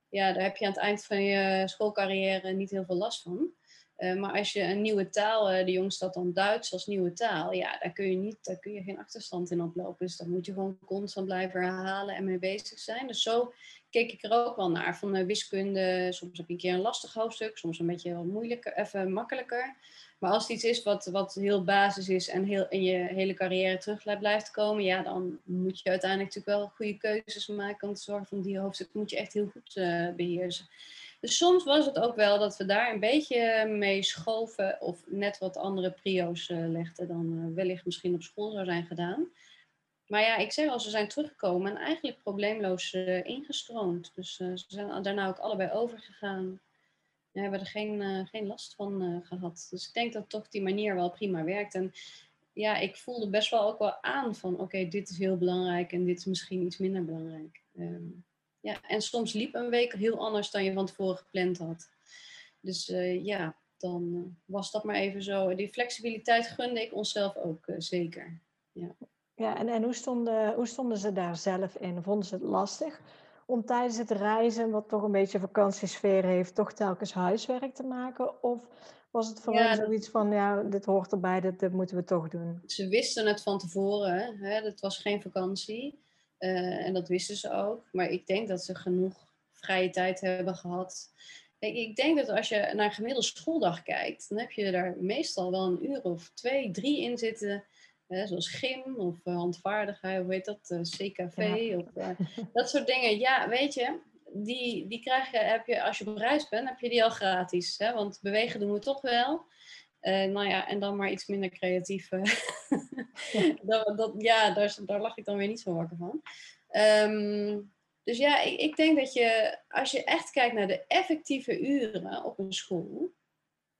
Ja, daar heb je aan het eind van je schoolcarrière niet heel veel last van. Uh, maar als je een nieuwe taal, uh, de jongste dat dan Duits als nieuwe taal, ja, daar kun je niet, daar kun je geen achterstand in oplopen. Dus daar moet je gewoon constant blijven herhalen en mee bezig zijn. Dus zo keek ik er ook wel naar. Van uh, wiskunde, soms heb je een keer een lastig hoofdstuk, soms een beetje moeilijker, even makkelijker. Maar als het iets is wat, wat heel basis is en heel, in je hele carrière terug blijft komen, ja, dan moet je uiteindelijk natuurlijk wel goede keuzes maken om te zorgen van die hoofdstuk moet je echt heel goed beheersen. Dus soms was het ook wel dat we daar een beetje mee schoven of net wat andere prio's uh, legden dan uh, wellicht misschien op school zou zijn gedaan. Maar ja, ik zeg al, ze zijn teruggekomen en eigenlijk probleemloos ingestroomd. Dus ze zijn daarna ook allebei overgegaan. We hebben er geen, geen last van gehad. Dus ik denk dat toch die manier wel prima werkt. En ja, ik voelde best wel ook wel aan van oké, dit is heel belangrijk en dit is misschien iets minder belangrijk. Um, ja, en soms liep een week heel anders dan je van tevoren gepland had. Dus uh, ja, dan uh, was dat maar even zo. Die flexibiliteit gunde ik onszelf ook uh, zeker. Ja, ja en, en hoe, stonden, hoe stonden ze daar zelf in? Vonden ze het lastig om tijdens het reizen, wat toch een beetje vakantiesfeer heeft, toch telkens huiswerk te maken? Of was het voor ja, hen zoiets van, ja, dit hoort erbij, dit, dit moeten we toch doen? Ze wisten het van tevoren, hè? het was geen vakantie. Uh, en dat wisten ze ook. Maar ik denk dat ze genoeg vrije tijd hebben gehad. Ik, ik denk dat als je naar een gemiddelde schooldag kijkt, dan heb je daar meestal wel een uur of twee, drie in zitten. zoals gym of uh, handvaardigheid, hoe heet dat, uh, CKV of dat soort dingen. Ja, weet je, die, die krijg je, heb je, als je op reis bent, heb je die al gratis. Hè? Want bewegen doen we toch wel. Uh, nou ja, en dan maar iets minder creatief. Uh, [laughs] dat, dat, ja, daar, daar lag ik dan weer niet zo wakker van. Um, dus ja, ik, ik, denk dat je, als je echt kijkt naar de effectieve uren op een school,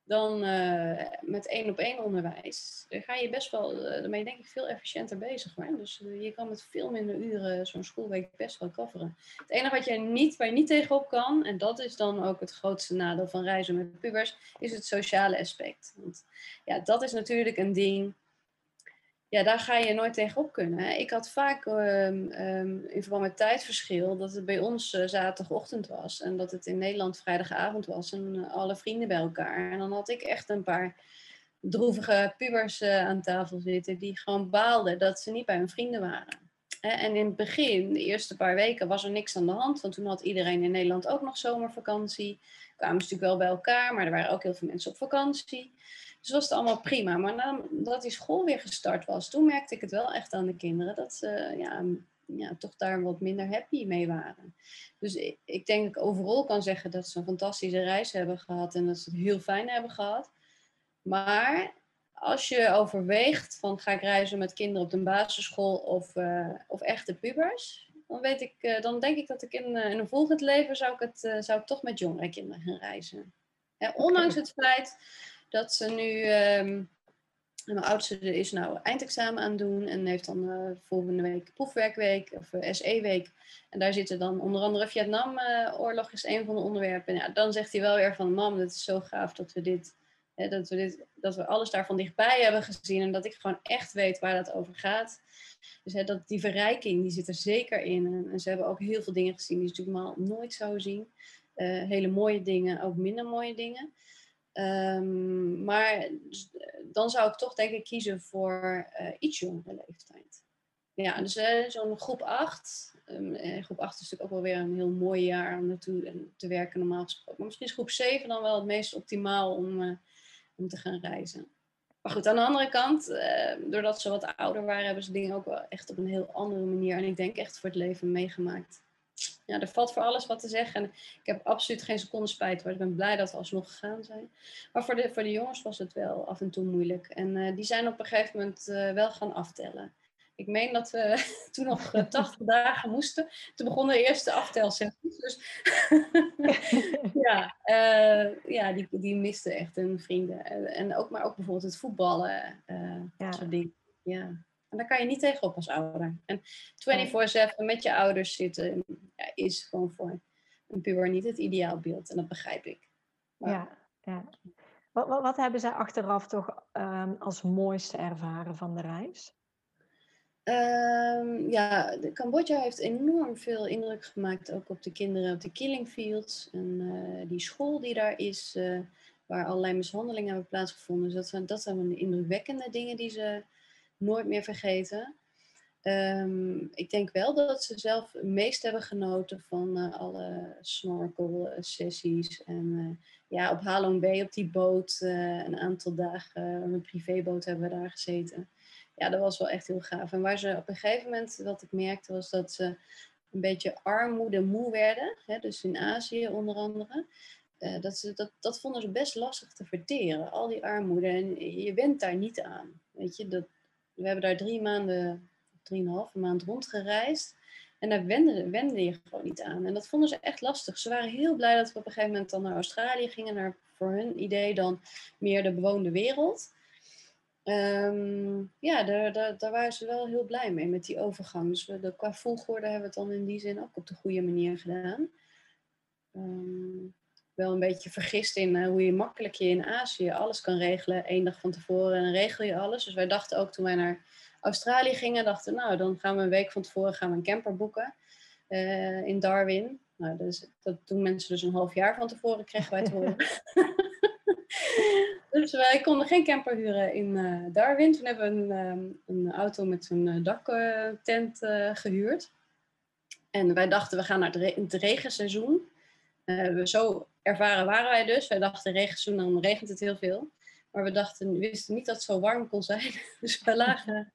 dan uh, met één op één onderwijs, dan ga je best wel, uh, dan ben je denk ik veel efficiënter bezig. Hoor. Dus je kan met veel minder uren zo'n schoolweek best wel coveren. Het enige wat je niet, waar je niet tegenop kan, en dat is dan ook het grootste nadeel van reizen met pubers, is het sociale aspect. Want ja, dat is natuurlijk een ding ja, daar ga je nooit tegenop kunnen. Ik had vaak um, um, in verband met tijdverschil dat het bij ons uh, zaterdagochtend was en dat het in Nederland vrijdagavond was en alle vrienden bij elkaar. En dan had ik echt een paar droevige pubers uh, aan tafel zitten die gewoon baalden dat ze niet bij hun vrienden waren. En in het begin, de eerste paar weken, was er niks aan de hand, want toen had iedereen in Nederland ook nog zomervakantie. Kwamen ze natuurlijk wel bij elkaar, maar er waren ook heel veel mensen op vakantie. Dus was het allemaal prima. Maar nadat die school weer gestart was, toen merkte ik het wel echt aan de kinderen dat ze ja, ja, toch daar wat minder happy mee waren. Dus ik, ik denk dat ik overal kan zeggen dat ze een fantastische reis hebben gehad en dat ze het heel fijn hebben gehad. Maar als je overweegt van ga ik reizen met kinderen op de basisschool of, uh, of echte pubers, dan, weet ik, uh, dan denk ik dat ik in, uh, in een volgend leven zou ik, het, zou ik toch met jongere kinderen gaan reizen. En ondanks het feit dat ze nu. Um, mijn oudste is nou eindexamen aan het doen en heeft dan volgende week proefwerkweek of eh, SE-week. En daar zitten dan onder andere Vietnam-oorlog is een van de onderwerpen. En ja, dan zegt hij wel weer van, mam, het is zo gaaf dat we dit, hè, dat we dit, dat we alles daarvan dichtbij hebben gezien en dat ik gewoon echt weet waar dat over gaat. Dus hè, dat, die verrijking, die zit er zeker in. En, ze hebben ook heel veel dingen gezien die ze natuurlijk nooit zouden zien. Uh, hele mooie dingen, ook minder mooie dingen. Um, maar dus, dan zou ik toch denk ik kiezen voor uh, iets jongere leeftijd. Ja, dus zo'n groep 8. Um, ehm, groep 8 is natuurlijk ook wel weer een heel mooi jaar om naartoe te werken normaal gesproken. Maar misschien is groep 7 dan wel het meest optimaal om, om te gaan reizen. Maar goed, aan de andere kant, doordat ze wat ouder waren, hebben ze dingen ook wel echt op een heel andere manier. En ik denk echt voor het leven meegemaakt ja, er valt voor alles wat te zeggen. En ik heb absoluut geen seconde spijt. Maar ik ben blij dat we alsnog gegaan zijn. Maar voor de, voor de jongens was het wel af en toe moeilijk. En uh, die zijn op een gegeven moment uh, wel gaan aftellen. Ik meen dat we [laughs] toen nog 80 [laughs] dagen moesten. Toen begonnen de eerste aftelsessies. Dus [laughs] ja, uh, ja die, die misten echt hun vrienden. En ook, maar ook bijvoorbeeld het voetballen. ja. soort dingen. Ja. En daar kan je niet tegenop als ouder. En 24-7 met je ouders zitten ja, is gewoon voor een puber niet het ideaalbeeld. En dat begrijp ik. Maar... Ja, ja. Wat, wat, wat, hebben zij achteraf toch um, als mooiste ervaren van de reis? Um, ja, Cambodja heeft enorm veel indruk gemaakt ook op de kinderen op de killing fields. En uh, die school die daar is, uh, waar allerlei mishandelingen hebben plaatsgevonden. Dus dat zijn, dat zijn indrukwekkende dingen die ze nooit meer vergeten. Um, ik denk wel dat ze zelf het meest hebben genoten van uh, alle snorkel-sessies. En ja, op Halong Bay op die boot, een aantal dagen, een privéboot hebben we daar gezeten. Ja, dat was wel echt heel gaaf. En waar ze op een gegeven moment, wat ik merkte, was dat ze een beetje armoede moe werden. Hè, dus in Azië onder andere. dat, ze, dat, dat vonden ze best lastig te verteren, al die armoede. En je bent daar niet aan. Weet je, dat, we hebben daar drie maanden, drieënhalve maand rondgereisd. En daar wende, wende je gewoon niet aan. En dat vonden ze echt lastig. Ze waren heel blij dat we op een gegeven moment dan naar Australië gingen. Naar voor hun idee dan meer de bewoonde wereld. Um, ja, daar, daar, waren ze wel heel blij mee met die overgang. Dus we, qua volgorde hebben we het dan in die zin ook op de goede manier gedaan. Um, wel een beetje vergist in uh, hoe je makkelijk je in Azië alles kan regelen. één dag van tevoren en dan regel je alles. Dus wij dachten ook toen wij naar Australië gingen, dachten nou dan gaan we een week van tevoren gaan een camper boeken uh, in Darwin. Nou, dus, dat doen mensen dus een half jaar van tevoren, kregen wij te horen. [laughs] dus wij konden geen camper huren in uh, Darwin. Toen hebben we een, um, een auto met zo'n daktent gehuurd. En wij dachten, we gaan naar het regenseizoen. we zo ervaren waren wij dus. Wij dachten regenseizoen, dan regent het heel veel. Maar we dachten, we wisten niet dat het zo warm kon zijn. [laughs] Dus we lagen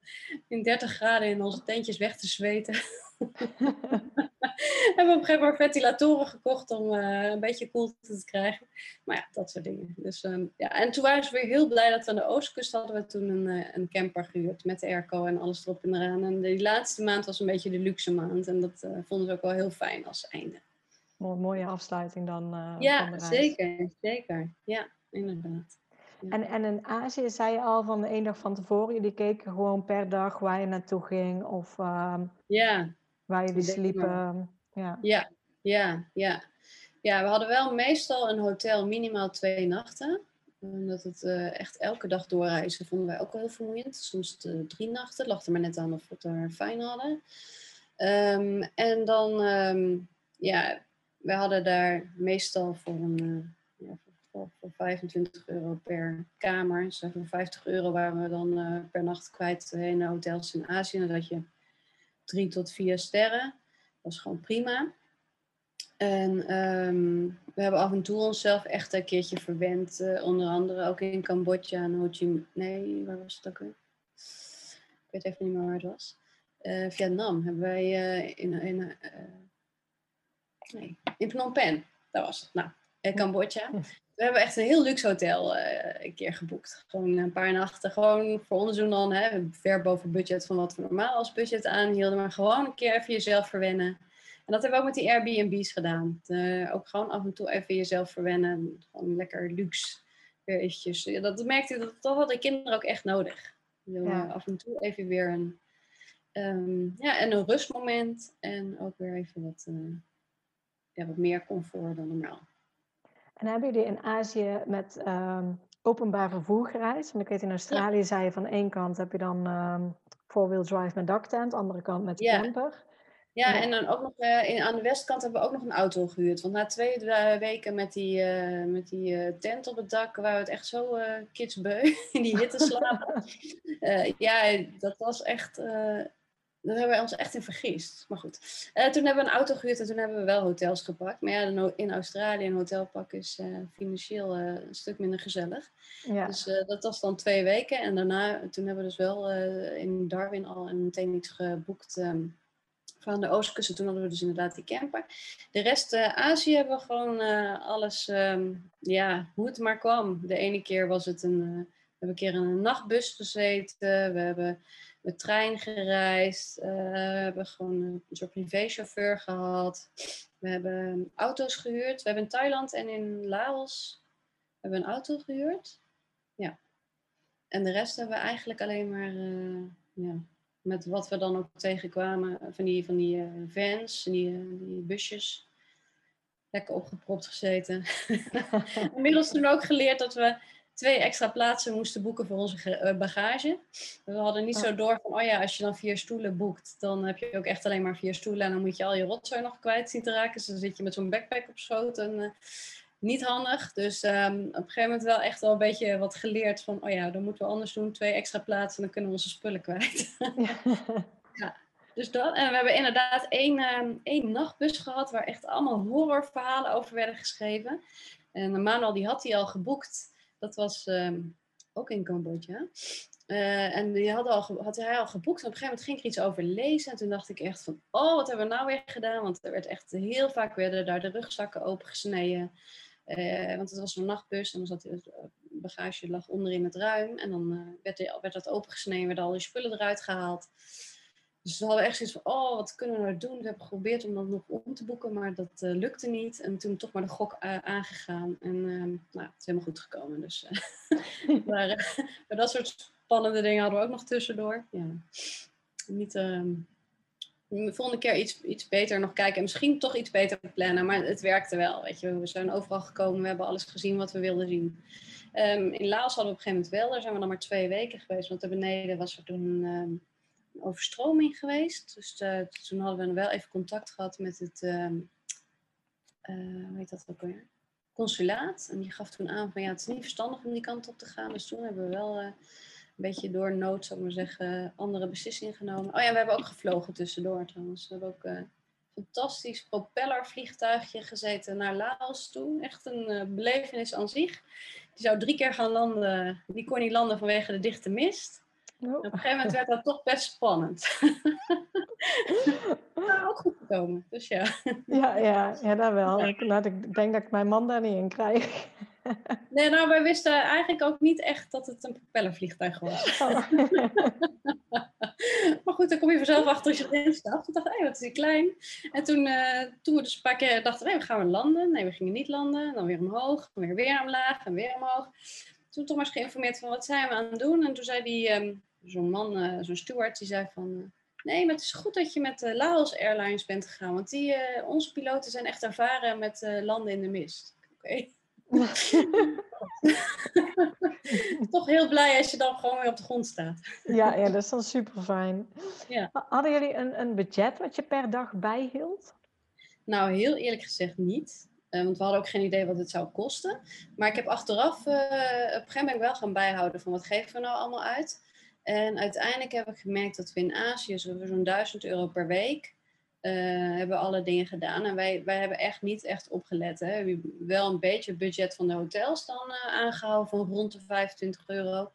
in 30 graden in onze tentjes weg te zweten. [laughs] [laughs] hebben op een gegeven moment ventilatoren gekocht om uh, een beetje koelte te krijgen. Maar ja, dat soort dingen. Dus, um, ja. En toen waren ze weer heel blij dat we aan de oostkust hadden we toen een, uh, een camper gehuurd met de airco en alles erop en eraan. En die laatste maand was een beetje de luxe maand. En dat uh, vonden ze ook wel heel fijn als einde mooie afsluiting dan. Ja, zeker, zeker. Ja, inderdaad. En, en in Azië zei je al van de één dag van tevoren, jullie keken gewoon per dag waar je naartoe ging of ehm, ja. Waar jullie sliepen. Ja. ja, ja, ja. Ja, we hadden wel meestal een hotel minimaal twee nachten. Omdat het uh, echt elke dag doorreizen vonden wij ook wel heel vermoeiend. Soms uh, drie nachten. Lag er maar net aan of we het er fijn hadden. Um, en dan, um, ja, we hadden daar meestal voor een... Uh, ja, voor, voor 25 euro per kamer. Voor 50 euro waren we dan per nacht kwijt in hotels in Azië. Had je drie tot vier sterren. Dat was gewoon prima. En um, we hebben af en toe onszelf echt een keertje verwend. Uh, onder andere ook in Cambodja en Ho Chi Minh. Nee, waar was het ook weer? Ik weet even niet meer waar het was. Uh, Vietnam hebben wij uh, in, in, nee, in Phnom Penh. Daar was het. Nou, in Cambodja. [laughs] We hebben echt een heel luxe hotel een keer geboekt. Gewoon een paar nachten. Gewoon voor doen dan. Hè, ver boven budget van wat we normaal als budget aanhielden. Maar gewoon een keer even jezelf verwennen. En dat hebben we ook met die Airbnb's gedaan. Uh, ook gewoon af en toe even jezelf verwennen. Gewoon lekker luxe. Weer eventjes. Ja, dat merkte ik, dat, dat hadden kinderen ook echt nodig. Ja. Af en toe even weer een, um, ja, en een rustmoment. En ook weer even wat, uh, ja, wat meer comfort dan normaal. En hebben jullie in Azië met um, openbaar vervoer gereisd? Want ik weet in Australië ja. zei je van één kant heb je dan um, four-wheel drive met daktent, andere kant met ja. camper. Ja, en dan ook nog uh, in, aan de westkant hebben we ook nog een auto gehuurd. Want na twee weken met die, uh, met die uh, tent op het dak waren we het echt zo kidsbeu [laughs] in die hitte slapen. [laughs] ja, dat was echt. Daar hebben we ons echt in vergist. Maar goed. toen hebben we een auto gehuurd en toen hebben we wel hotels gepakt. Maar ja, in Australië een hotelpak is financieel een stuk minder gezellig. Ja. Dus dat was dan twee weken. En daarna, toen hebben we dus wel in Darwin al meteen iets geboekt. Um, van de oostkust. Toen hadden we dus inderdaad die camper. De rest Azië hebben we gewoon alles, um, ja, hoe het maar kwam. De ene keer was het een, we hebben een keer in een nachtbus gezeten. We hebben met trein gereisd. we hebben gewoon een soort privéchauffeur gehad. We hebben auto's gehuurd. We hebben in Thailand en in Laos hebben een auto gehuurd. Ja. En de rest hebben we eigenlijk alleen maar ja, met wat we dan ook tegenkwamen, van die, van die uh, vans, die, die busjes. Lekker opgepropt gezeten. [laughs] Inmiddels toen ook geleerd dat we twee extra plaatsen moesten boeken voor onze uh, bagage. We hadden niet zo door van, oh ja, als je dan vier stoelen boekt, dan heb je ook echt alleen maar vier stoelen en dan moet je al je rotzooi nog kwijt zien te raken. Dus dan zit je met zo'n backpack op schoot en niet handig. Dus um, op een gegeven moment wel echt wel een beetje wat geleerd van, oh ja, dan moeten we anders doen. Twee extra plaatsen, dan kunnen we onze spullen kwijt. ja. [laughs] Dus dat. En we hebben inderdaad één, um, één nachtbus gehad waar echt allemaal horrorverhalen over werden geschreven. En Manuel die had die al geboekt. Dat was um, ook in Cambodja. Uh, en die had, al, had hij al geboekt. En op een gegeven moment ging ik er iets over lezen. En toen dacht ik echt van, oh, wat hebben we nou weer gedaan? Want er werd echt heel vaak werden daar de rugzakken opengesneden. Uh, want het was een nachtbus en dan zat het bagage lag onderin het ruim. En dan werd, werd dat opengesneden, werden al die spullen eruit gehaald. Dus we hadden echt zoiets van, oh, wat kunnen we nou doen? We hebben geprobeerd om dat nog om te boeken, maar dat uh, lukte niet. En toen toch maar de gok aangegaan. En ehm, nou, het is helemaal goed gekomen. Dus [laughs] maar, maar dat soort spannende dingen hadden we ook nog tussendoor. Ja. Niet, de volgende keer iets, iets beter nog kijken en misschien toch iets beter plannen. Maar het werkte wel, weet je. We zijn overal gekomen, we hebben alles gezien wat we wilden zien. Um, in Laos hadden we op een gegeven moment wel, daar zijn we dan maar twee weken geweest. Want er beneden was er toen um, overstroming geweest. Dus uh, toen hadden we wel even contact gehad met het, uh, dat ook? Consulaat. En die gaf toen aan van ja, het is niet verstandig om die kant op te gaan. Dus toen hebben we wel... Uh, een beetje door nood, zou ik maar zeggen, andere beslissingen genomen. Oh ja, we hebben ook gevlogen tussendoor trouwens. We hebben ook een fantastisch propellervliegtuigje gezeten naar Laos toe. Echt een belevenis aan zich. Die zou drie keer gaan landen. Die kon niet landen vanwege de dichte mist. Oh. Op een gegeven moment werd dat toch best spannend. [laughs] maar ook goed gekomen, dus ja. Ja, ja, ja dat wel. Ik, ik denk dat ik mijn man daar niet in krijg. Nee, nou, wij wisten eigenlijk ook niet echt dat het een propellervliegtuig was. Oh. [laughs] maar goed, dan kom je vanzelf achter als je erin stapt. Toen dacht ik, hé, wat is die klein. En toen, uh, toen we dus een paar keer dachten, nee, we gaan we landen. Nee, we gingen niet landen. Dan weer omhoog, dan weer weer omlaag en weer omhoog. toen toch maar eens geïnformeerd van wat zijn we aan het doen. En toen zei die, ehm, zo'n man, uh, zo'n steward, die zei van... nee, maar het is goed dat je met uh, Laos Airlines bent gegaan. Want die, onze piloten zijn echt ervaren met landen in de mist. Oké. [laughs] Toch heel blij als je dan gewoon weer op de grond staat. ja, ja, dat is dan super fijn. Ja. Hadden jullie een, een budget wat je per dag bijhield? Nou, heel eerlijk gezegd niet. Uh, want we hadden ook geen idee wat het zou kosten. Maar ik heb achteraf, op een gegeven moment wel gaan bijhouden van wat geven we nou allemaal uit. En uiteindelijk heb ik gemerkt dat we in Azië zo'n 1000 euro per week uh, hebben alle dingen gedaan. En wij, wij hebben echt niet echt opgelet. Hè. We hebben wel een beetje het budget van de hotels dan uh, aangehouden van rond de 25 euro.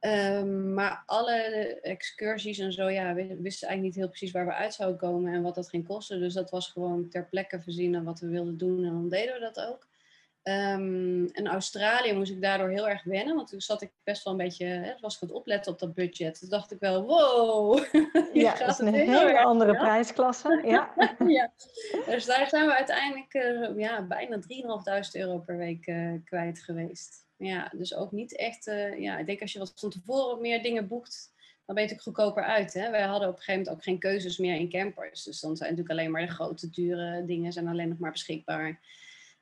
Um, maar alle excursies en zo, ja, we wisten eigenlijk niet heel precies waar we uit zouden komen en wat dat ging kosten. Dus dat was gewoon ter plekke voorzien wat we wilden doen en dan deden we dat ook. Um, in Australië moest ik daardoor heel erg wennen, want toen zat ik best wel een beetje, hè, was ik opletten op dat budget. Toen dacht ik wel, wow. [laughs] Ja, dat is een hele andere prijsklasse. [laughs] Ja. ja. Dus daar zijn we uiteindelijk uh, ja, bijna 3.500 euro per week uh, kwijt geweest. Ja, dus ook niet echt, uh, ja, ik denk als je wat van tevoren meer dingen boekt, dan ben je natuurlijk goedkoper uit. Hè? Wij hadden op een gegeven moment ook geen keuzes meer in campers. Dus dan zijn natuurlijk alleen maar de grote, dure dingen zijn alleen nog maar beschikbaar.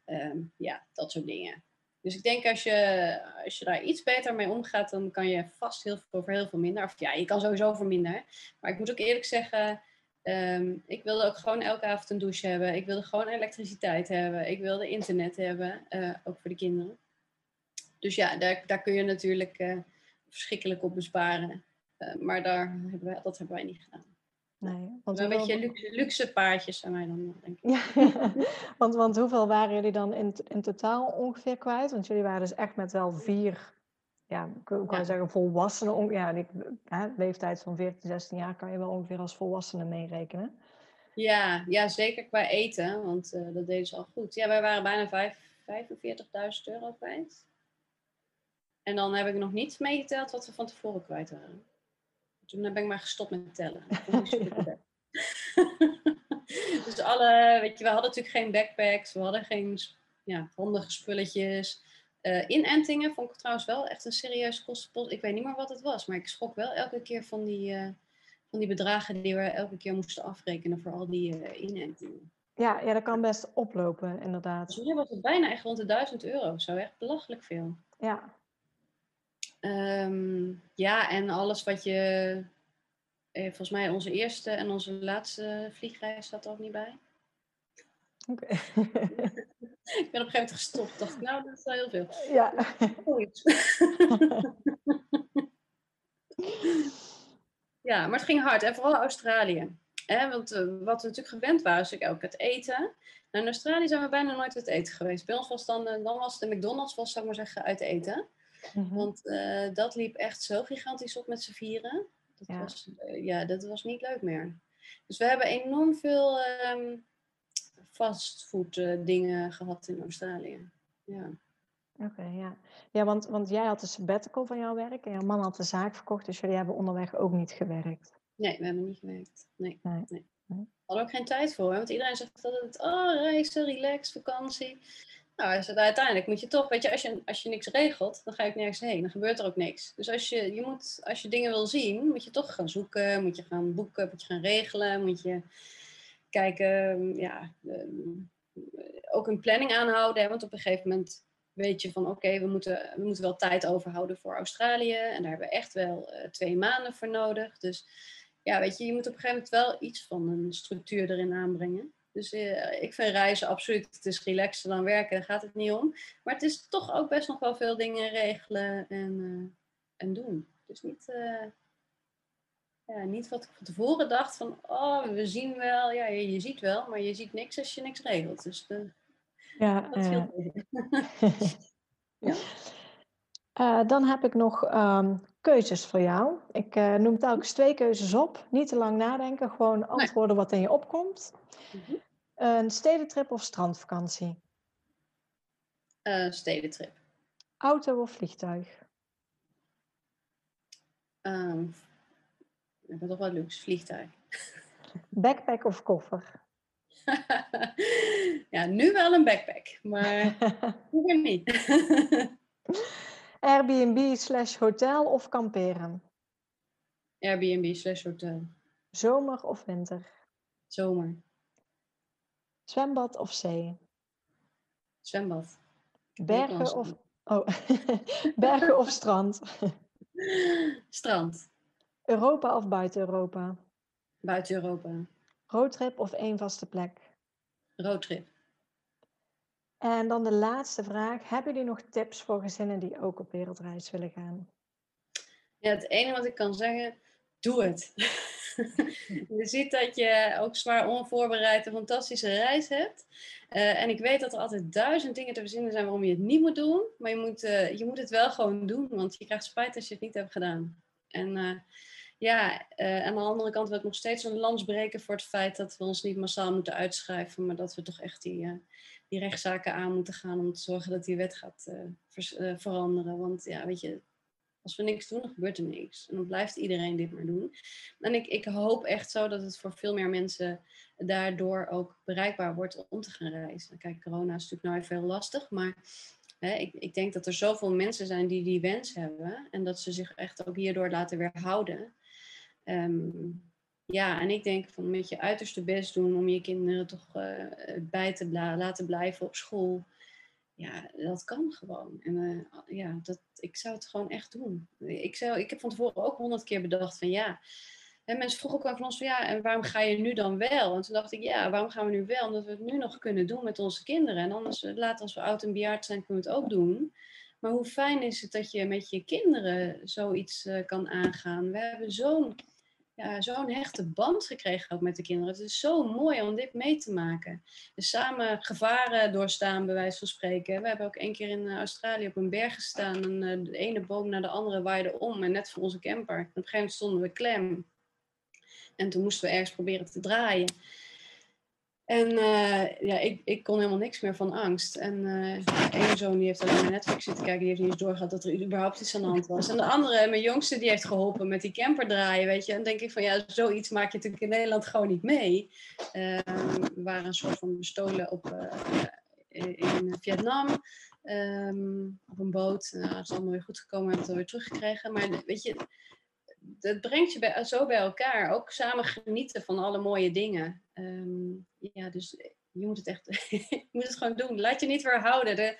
Ehm, ja, dat soort dingen. Dus ik denk als je, als je daar iets beter mee omgaat, dan kan je vast heel veel voor heel veel minder. Of ja, je kan sowieso voor minder. Maar ik moet ook eerlijk zeggen, um, ik wilde ook gewoon elke avond een douche hebben. Ik wilde gewoon elektriciteit hebben. Ik wilde internet hebben, uh, ook voor de kinderen. Dus ja, daar, daar kun je natuurlijk uh, verschrikkelijk op besparen. Uh, maar daar hebben wij, dat hebben wij niet gedaan. Nee, want een beetje luxe, luxe paardjes zijn wij dan, denk ik. Ja, [laughs] want, want hoeveel waren jullie dan in, in totaal ongeveer kwijt? Want jullie waren dus echt met wel vier, ja, ik kan ja. zeggen volwassenen. Ja, die, hè, leeftijd van 14, 16 jaar kan je wel ongeveer als volwassenen meerekenen. Ja, ja, zeker qua eten, want uh, dat deden ze al goed. Ja, wij waren bijna 45.000 euro kwijt. En dan heb ik nog niet meegeteld wat we van tevoren kwijt waren. Toen ben ik maar gestopt met tellen. [laughs] [laughs] dus alle, weet je, we hadden natuurlijk geen backpacks, we hadden geen ja, handige spulletjes. Uh, inentingen vond ik trouwens wel echt een serieus kostenpost. Ik weet niet meer wat het was, maar ik schrok wel elke keer van die, uh, van die bedragen die we elke keer moesten afrekenen voor al die uh, inentingen. Ja, ja, dat kan best oplopen, inderdaad. Dus nu was het bijna echt rond de 1000 euro. Zo echt belachelijk veel. Ja, Um, ja, en alles wat je. Eh, volgens mij onze eerste en onze laatste vliegreis zat er ook niet bij. Oké. Okay. [laughs] ik ben op een gegeven moment gestopt. Dacht nou, dat is wel heel veel. Ja. [laughs] ja, maar het ging hard. En vooral Australië. Hè, want uh, wat we natuurlijk gewend waren, is ook het eten. Nou, in Australië zijn we bijna nooit uit eten geweest. Bij ons was dan, uh, dan was de McDonald's, was, zou ik maar zeggen, uit eten. Mhm. Want uh, dat liep echt zo gigantisch op met z'n vieren. Dat, ja. Was, uh, ja, dat was niet leuk meer. Dus we hebben enorm veel um, fastfood uh, dingen gehad in Australië. Ja. Oké, okay, ja. Ja, want, want jij had de sabbatical van jouw werk en jouw man had de zaak verkocht, dus jullie hebben onderweg ook niet gewerkt. Nee, we hebben niet gewerkt. Nee. nee. nee. We hadden ook geen tijd voor, hè? want iedereen zegt dat het, oh, reizen, relax, vakantie. Nou, uiteindelijk moet je toch, weet je, als je, als je niks regelt, dan ga ook nergens heen. Dan gebeurt er ook niks. Dus als je, je moet, als je dingen wil zien, moet je toch gaan zoeken, moet je gaan boeken, moet je gaan regelen, moet je kijken, ja, ook een planning aanhouden. Hè, want op een gegeven moment weet je van, oké, we, moeten, we moeten wel tijd overhouden voor Australië. En daar hebben we echt wel uh, twee maanden voor nodig. Dus ja, weet je, je moet op een gegeven moment wel iets van een structuur erin aanbrengen. Dus uh, ik vind reizen absoluut, het is relaxer dan werken, daar gaat het niet om. Maar het is toch ook best nog wel veel dingen regelen en, uh, en doen. Dus niet, uh, ja, niet wat ik van tevoren dacht van, oh, we zien wel. Ja, je, je ziet wel, maar je ziet niks als je niks regelt. Dus ja, dat [laughs] [laughs] ja. dan heb ik nog um, keuzes voor jou. Ik noem telkens twee keuzes op. Niet te lang nadenken, gewoon antwoorden nee. wat in je opkomt. Mm Een stedentrip of strandvakantie? Uh, stedentrip. Auto of vliegtuig? Um, ik ben toch wel luxe, vliegtuig. [laughs] Backpack of koffer? [laughs] ja, nu wel een backpack, maar [laughs] vroeger niet. Airbnb slash hotel of kamperen? Airbnb slash hotel. Zomer of winter? Zomer. Zwembad of zee? Zwembad. Bergen of, oh. [laughs] Bergen of strand? [laughs] Strand. Europa of buiten Europa? Buiten Europa. Roadtrip of één vaste plek? Roadtrip. En dan de laatste vraag. Hebben jullie nog tips voor gezinnen die ook op wereldreis willen gaan? Ja, het enige wat ik kan zeggen, doe het. [laughs] je ziet dat je ook zwaar onvoorbereid een fantastische reis hebt. Uh, en ik weet dat er altijd duizend dingen te verzinnen zijn waarom je het niet moet doen. Maar je moet, uh, je moet het wel gewoon doen, want je krijgt spijt als je het niet hebt gedaan. En uh, ja, aan de andere kant wil ik nog steeds een lans breken voor het feit dat we ons niet massaal moeten uitschrijven. Maar dat we toch echt die, die rechtszaken aan moeten gaan om te zorgen dat die wet gaat ver veranderen. Want ja, weet je, als we niks doen, dan gebeurt er niks. En dan blijft iedereen dit maar doen. En ik, ik hoop echt zo dat het voor veel meer mensen daardoor ook bereikbaar wordt om te gaan reizen. Kijk, corona is natuurlijk nou veel lastig, maar hè, ik, ik denk dat er zoveel mensen zijn die die wens hebben en dat ze zich echt ook hierdoor laten weerhouden. Um, ja, en ik denk van met je uiterste best doen om je kinderen toch uh, bij te laten blijven op school ja, dat kan gewoon. En uh, ja, dat, ik zou het gewoon echt doen. Ik, zou, ik heb van tevoren ook honderd keer bedacht van ja. En mensen vroegen ook van ons van ja, en waarom ga je nu dan wel? En toen dacht ik, ja, waarom gaan we nu wel? Omdat we het nu nog kunnen doen met onze kinderen. En anders, eh, later als we oud en bejaard zijn, kunnen we het ook doen. Maar hoe fijn is het dat je met je kinderen zoiets kan aangaan? We hebben zo'n ja, zo'n hechte band gekregen ook met de kinderen. Het is zo mooi om dit mee te maken. Dus samen gevaren doorstaan, bij wijze van spreken. We hebben ook één keer in eh, Australië op een berg gestaan. En eh, de ene boom naar de andere waaide om. En net voor onze camper. op een gegeven moment stonden we klem. En toen moesten we ergens proberen te draaien. En uh, ja, ik, ik kon helemaal niks meer van angst. En uh, één zoon die heeft alleen maar Netflix zitten kijken, die heeft niet eens doorgehad dat er überhaupt iets aan de hand was. En de andere, mijn jongste, die heeft geholpen met die camper draaien, weet je. En denk ik van, ja, zoiets maak je natuurlijk in Nederland gewoon niet mee. Uh, we waren een soort van bestolen op, in, in Vietnam. Um, op een boot. Nou, het is allemaal weer goed gekomen, we hebben het alweer teruggekregen. Maar weet je, dat brengt je bij, zo bij elkaar. Ook samen genieten van alle mooie dingen. Um, ja, dus je moet het echt, [laughs] je moet het gewoon doen. Laat je niet weerhouden. De,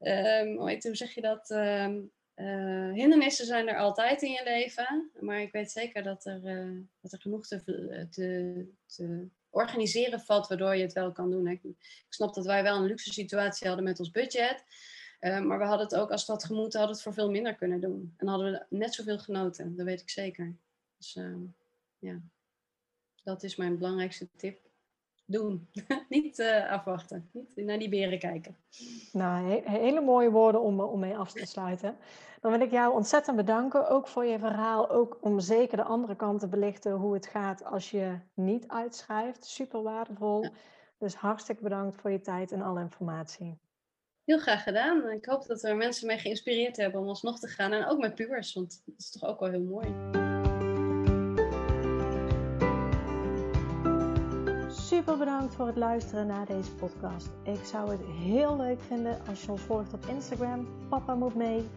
um, hoe zeg je dat? Um, uh, hindernissen zijn er altijd in je leven. Maar ik weet zeker dat er, uh, dat er genoeg te, te, organiseren valt waardoor je het wel kan doen. Ik snap dat wij wel een luxe situatie hadden met ons budget. Uh, maar we hadden het ook, als dat gemoeten, hadden het voor veel minder kunnen doen. En hadden we net zoveel genoten, dat weet ik zeker. Dus uh, ja, dat is mijn belangrijkste tip. Doen. [laughs] niet uh, afwachten. Niet naar die beren kijken. Nou, he hele mooie woorden om, om mee af te sluiten. Dan wil ik jou ontzettend bedanken, ook voor je verhaal. Ook om zeker de andere kant te belichten hoe het gaat als je niet uitschrijft. Super waardevol. Ja. Dus hartstikke bedankt voor je tijd en alle informatie. Heel graag gedaan. Ik hoop dat er mensen mee geïnspireerd hebben om alsnog te gaan. En ook met pubers, want dat is toch ook wel heel mooi. Super bedankt voor het luisteren naar deze podcast. Ik zou het heel leuk vinden als je ons volgt op Instagram. Papa moet mee.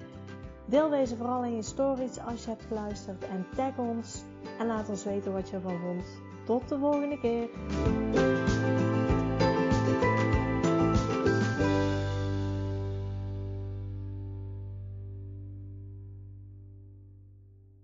Deel deze vooral in je stories als je hebt geluisterd. En tag ons. En laat ons weten wat je ervan vond. Tot de volgende keer.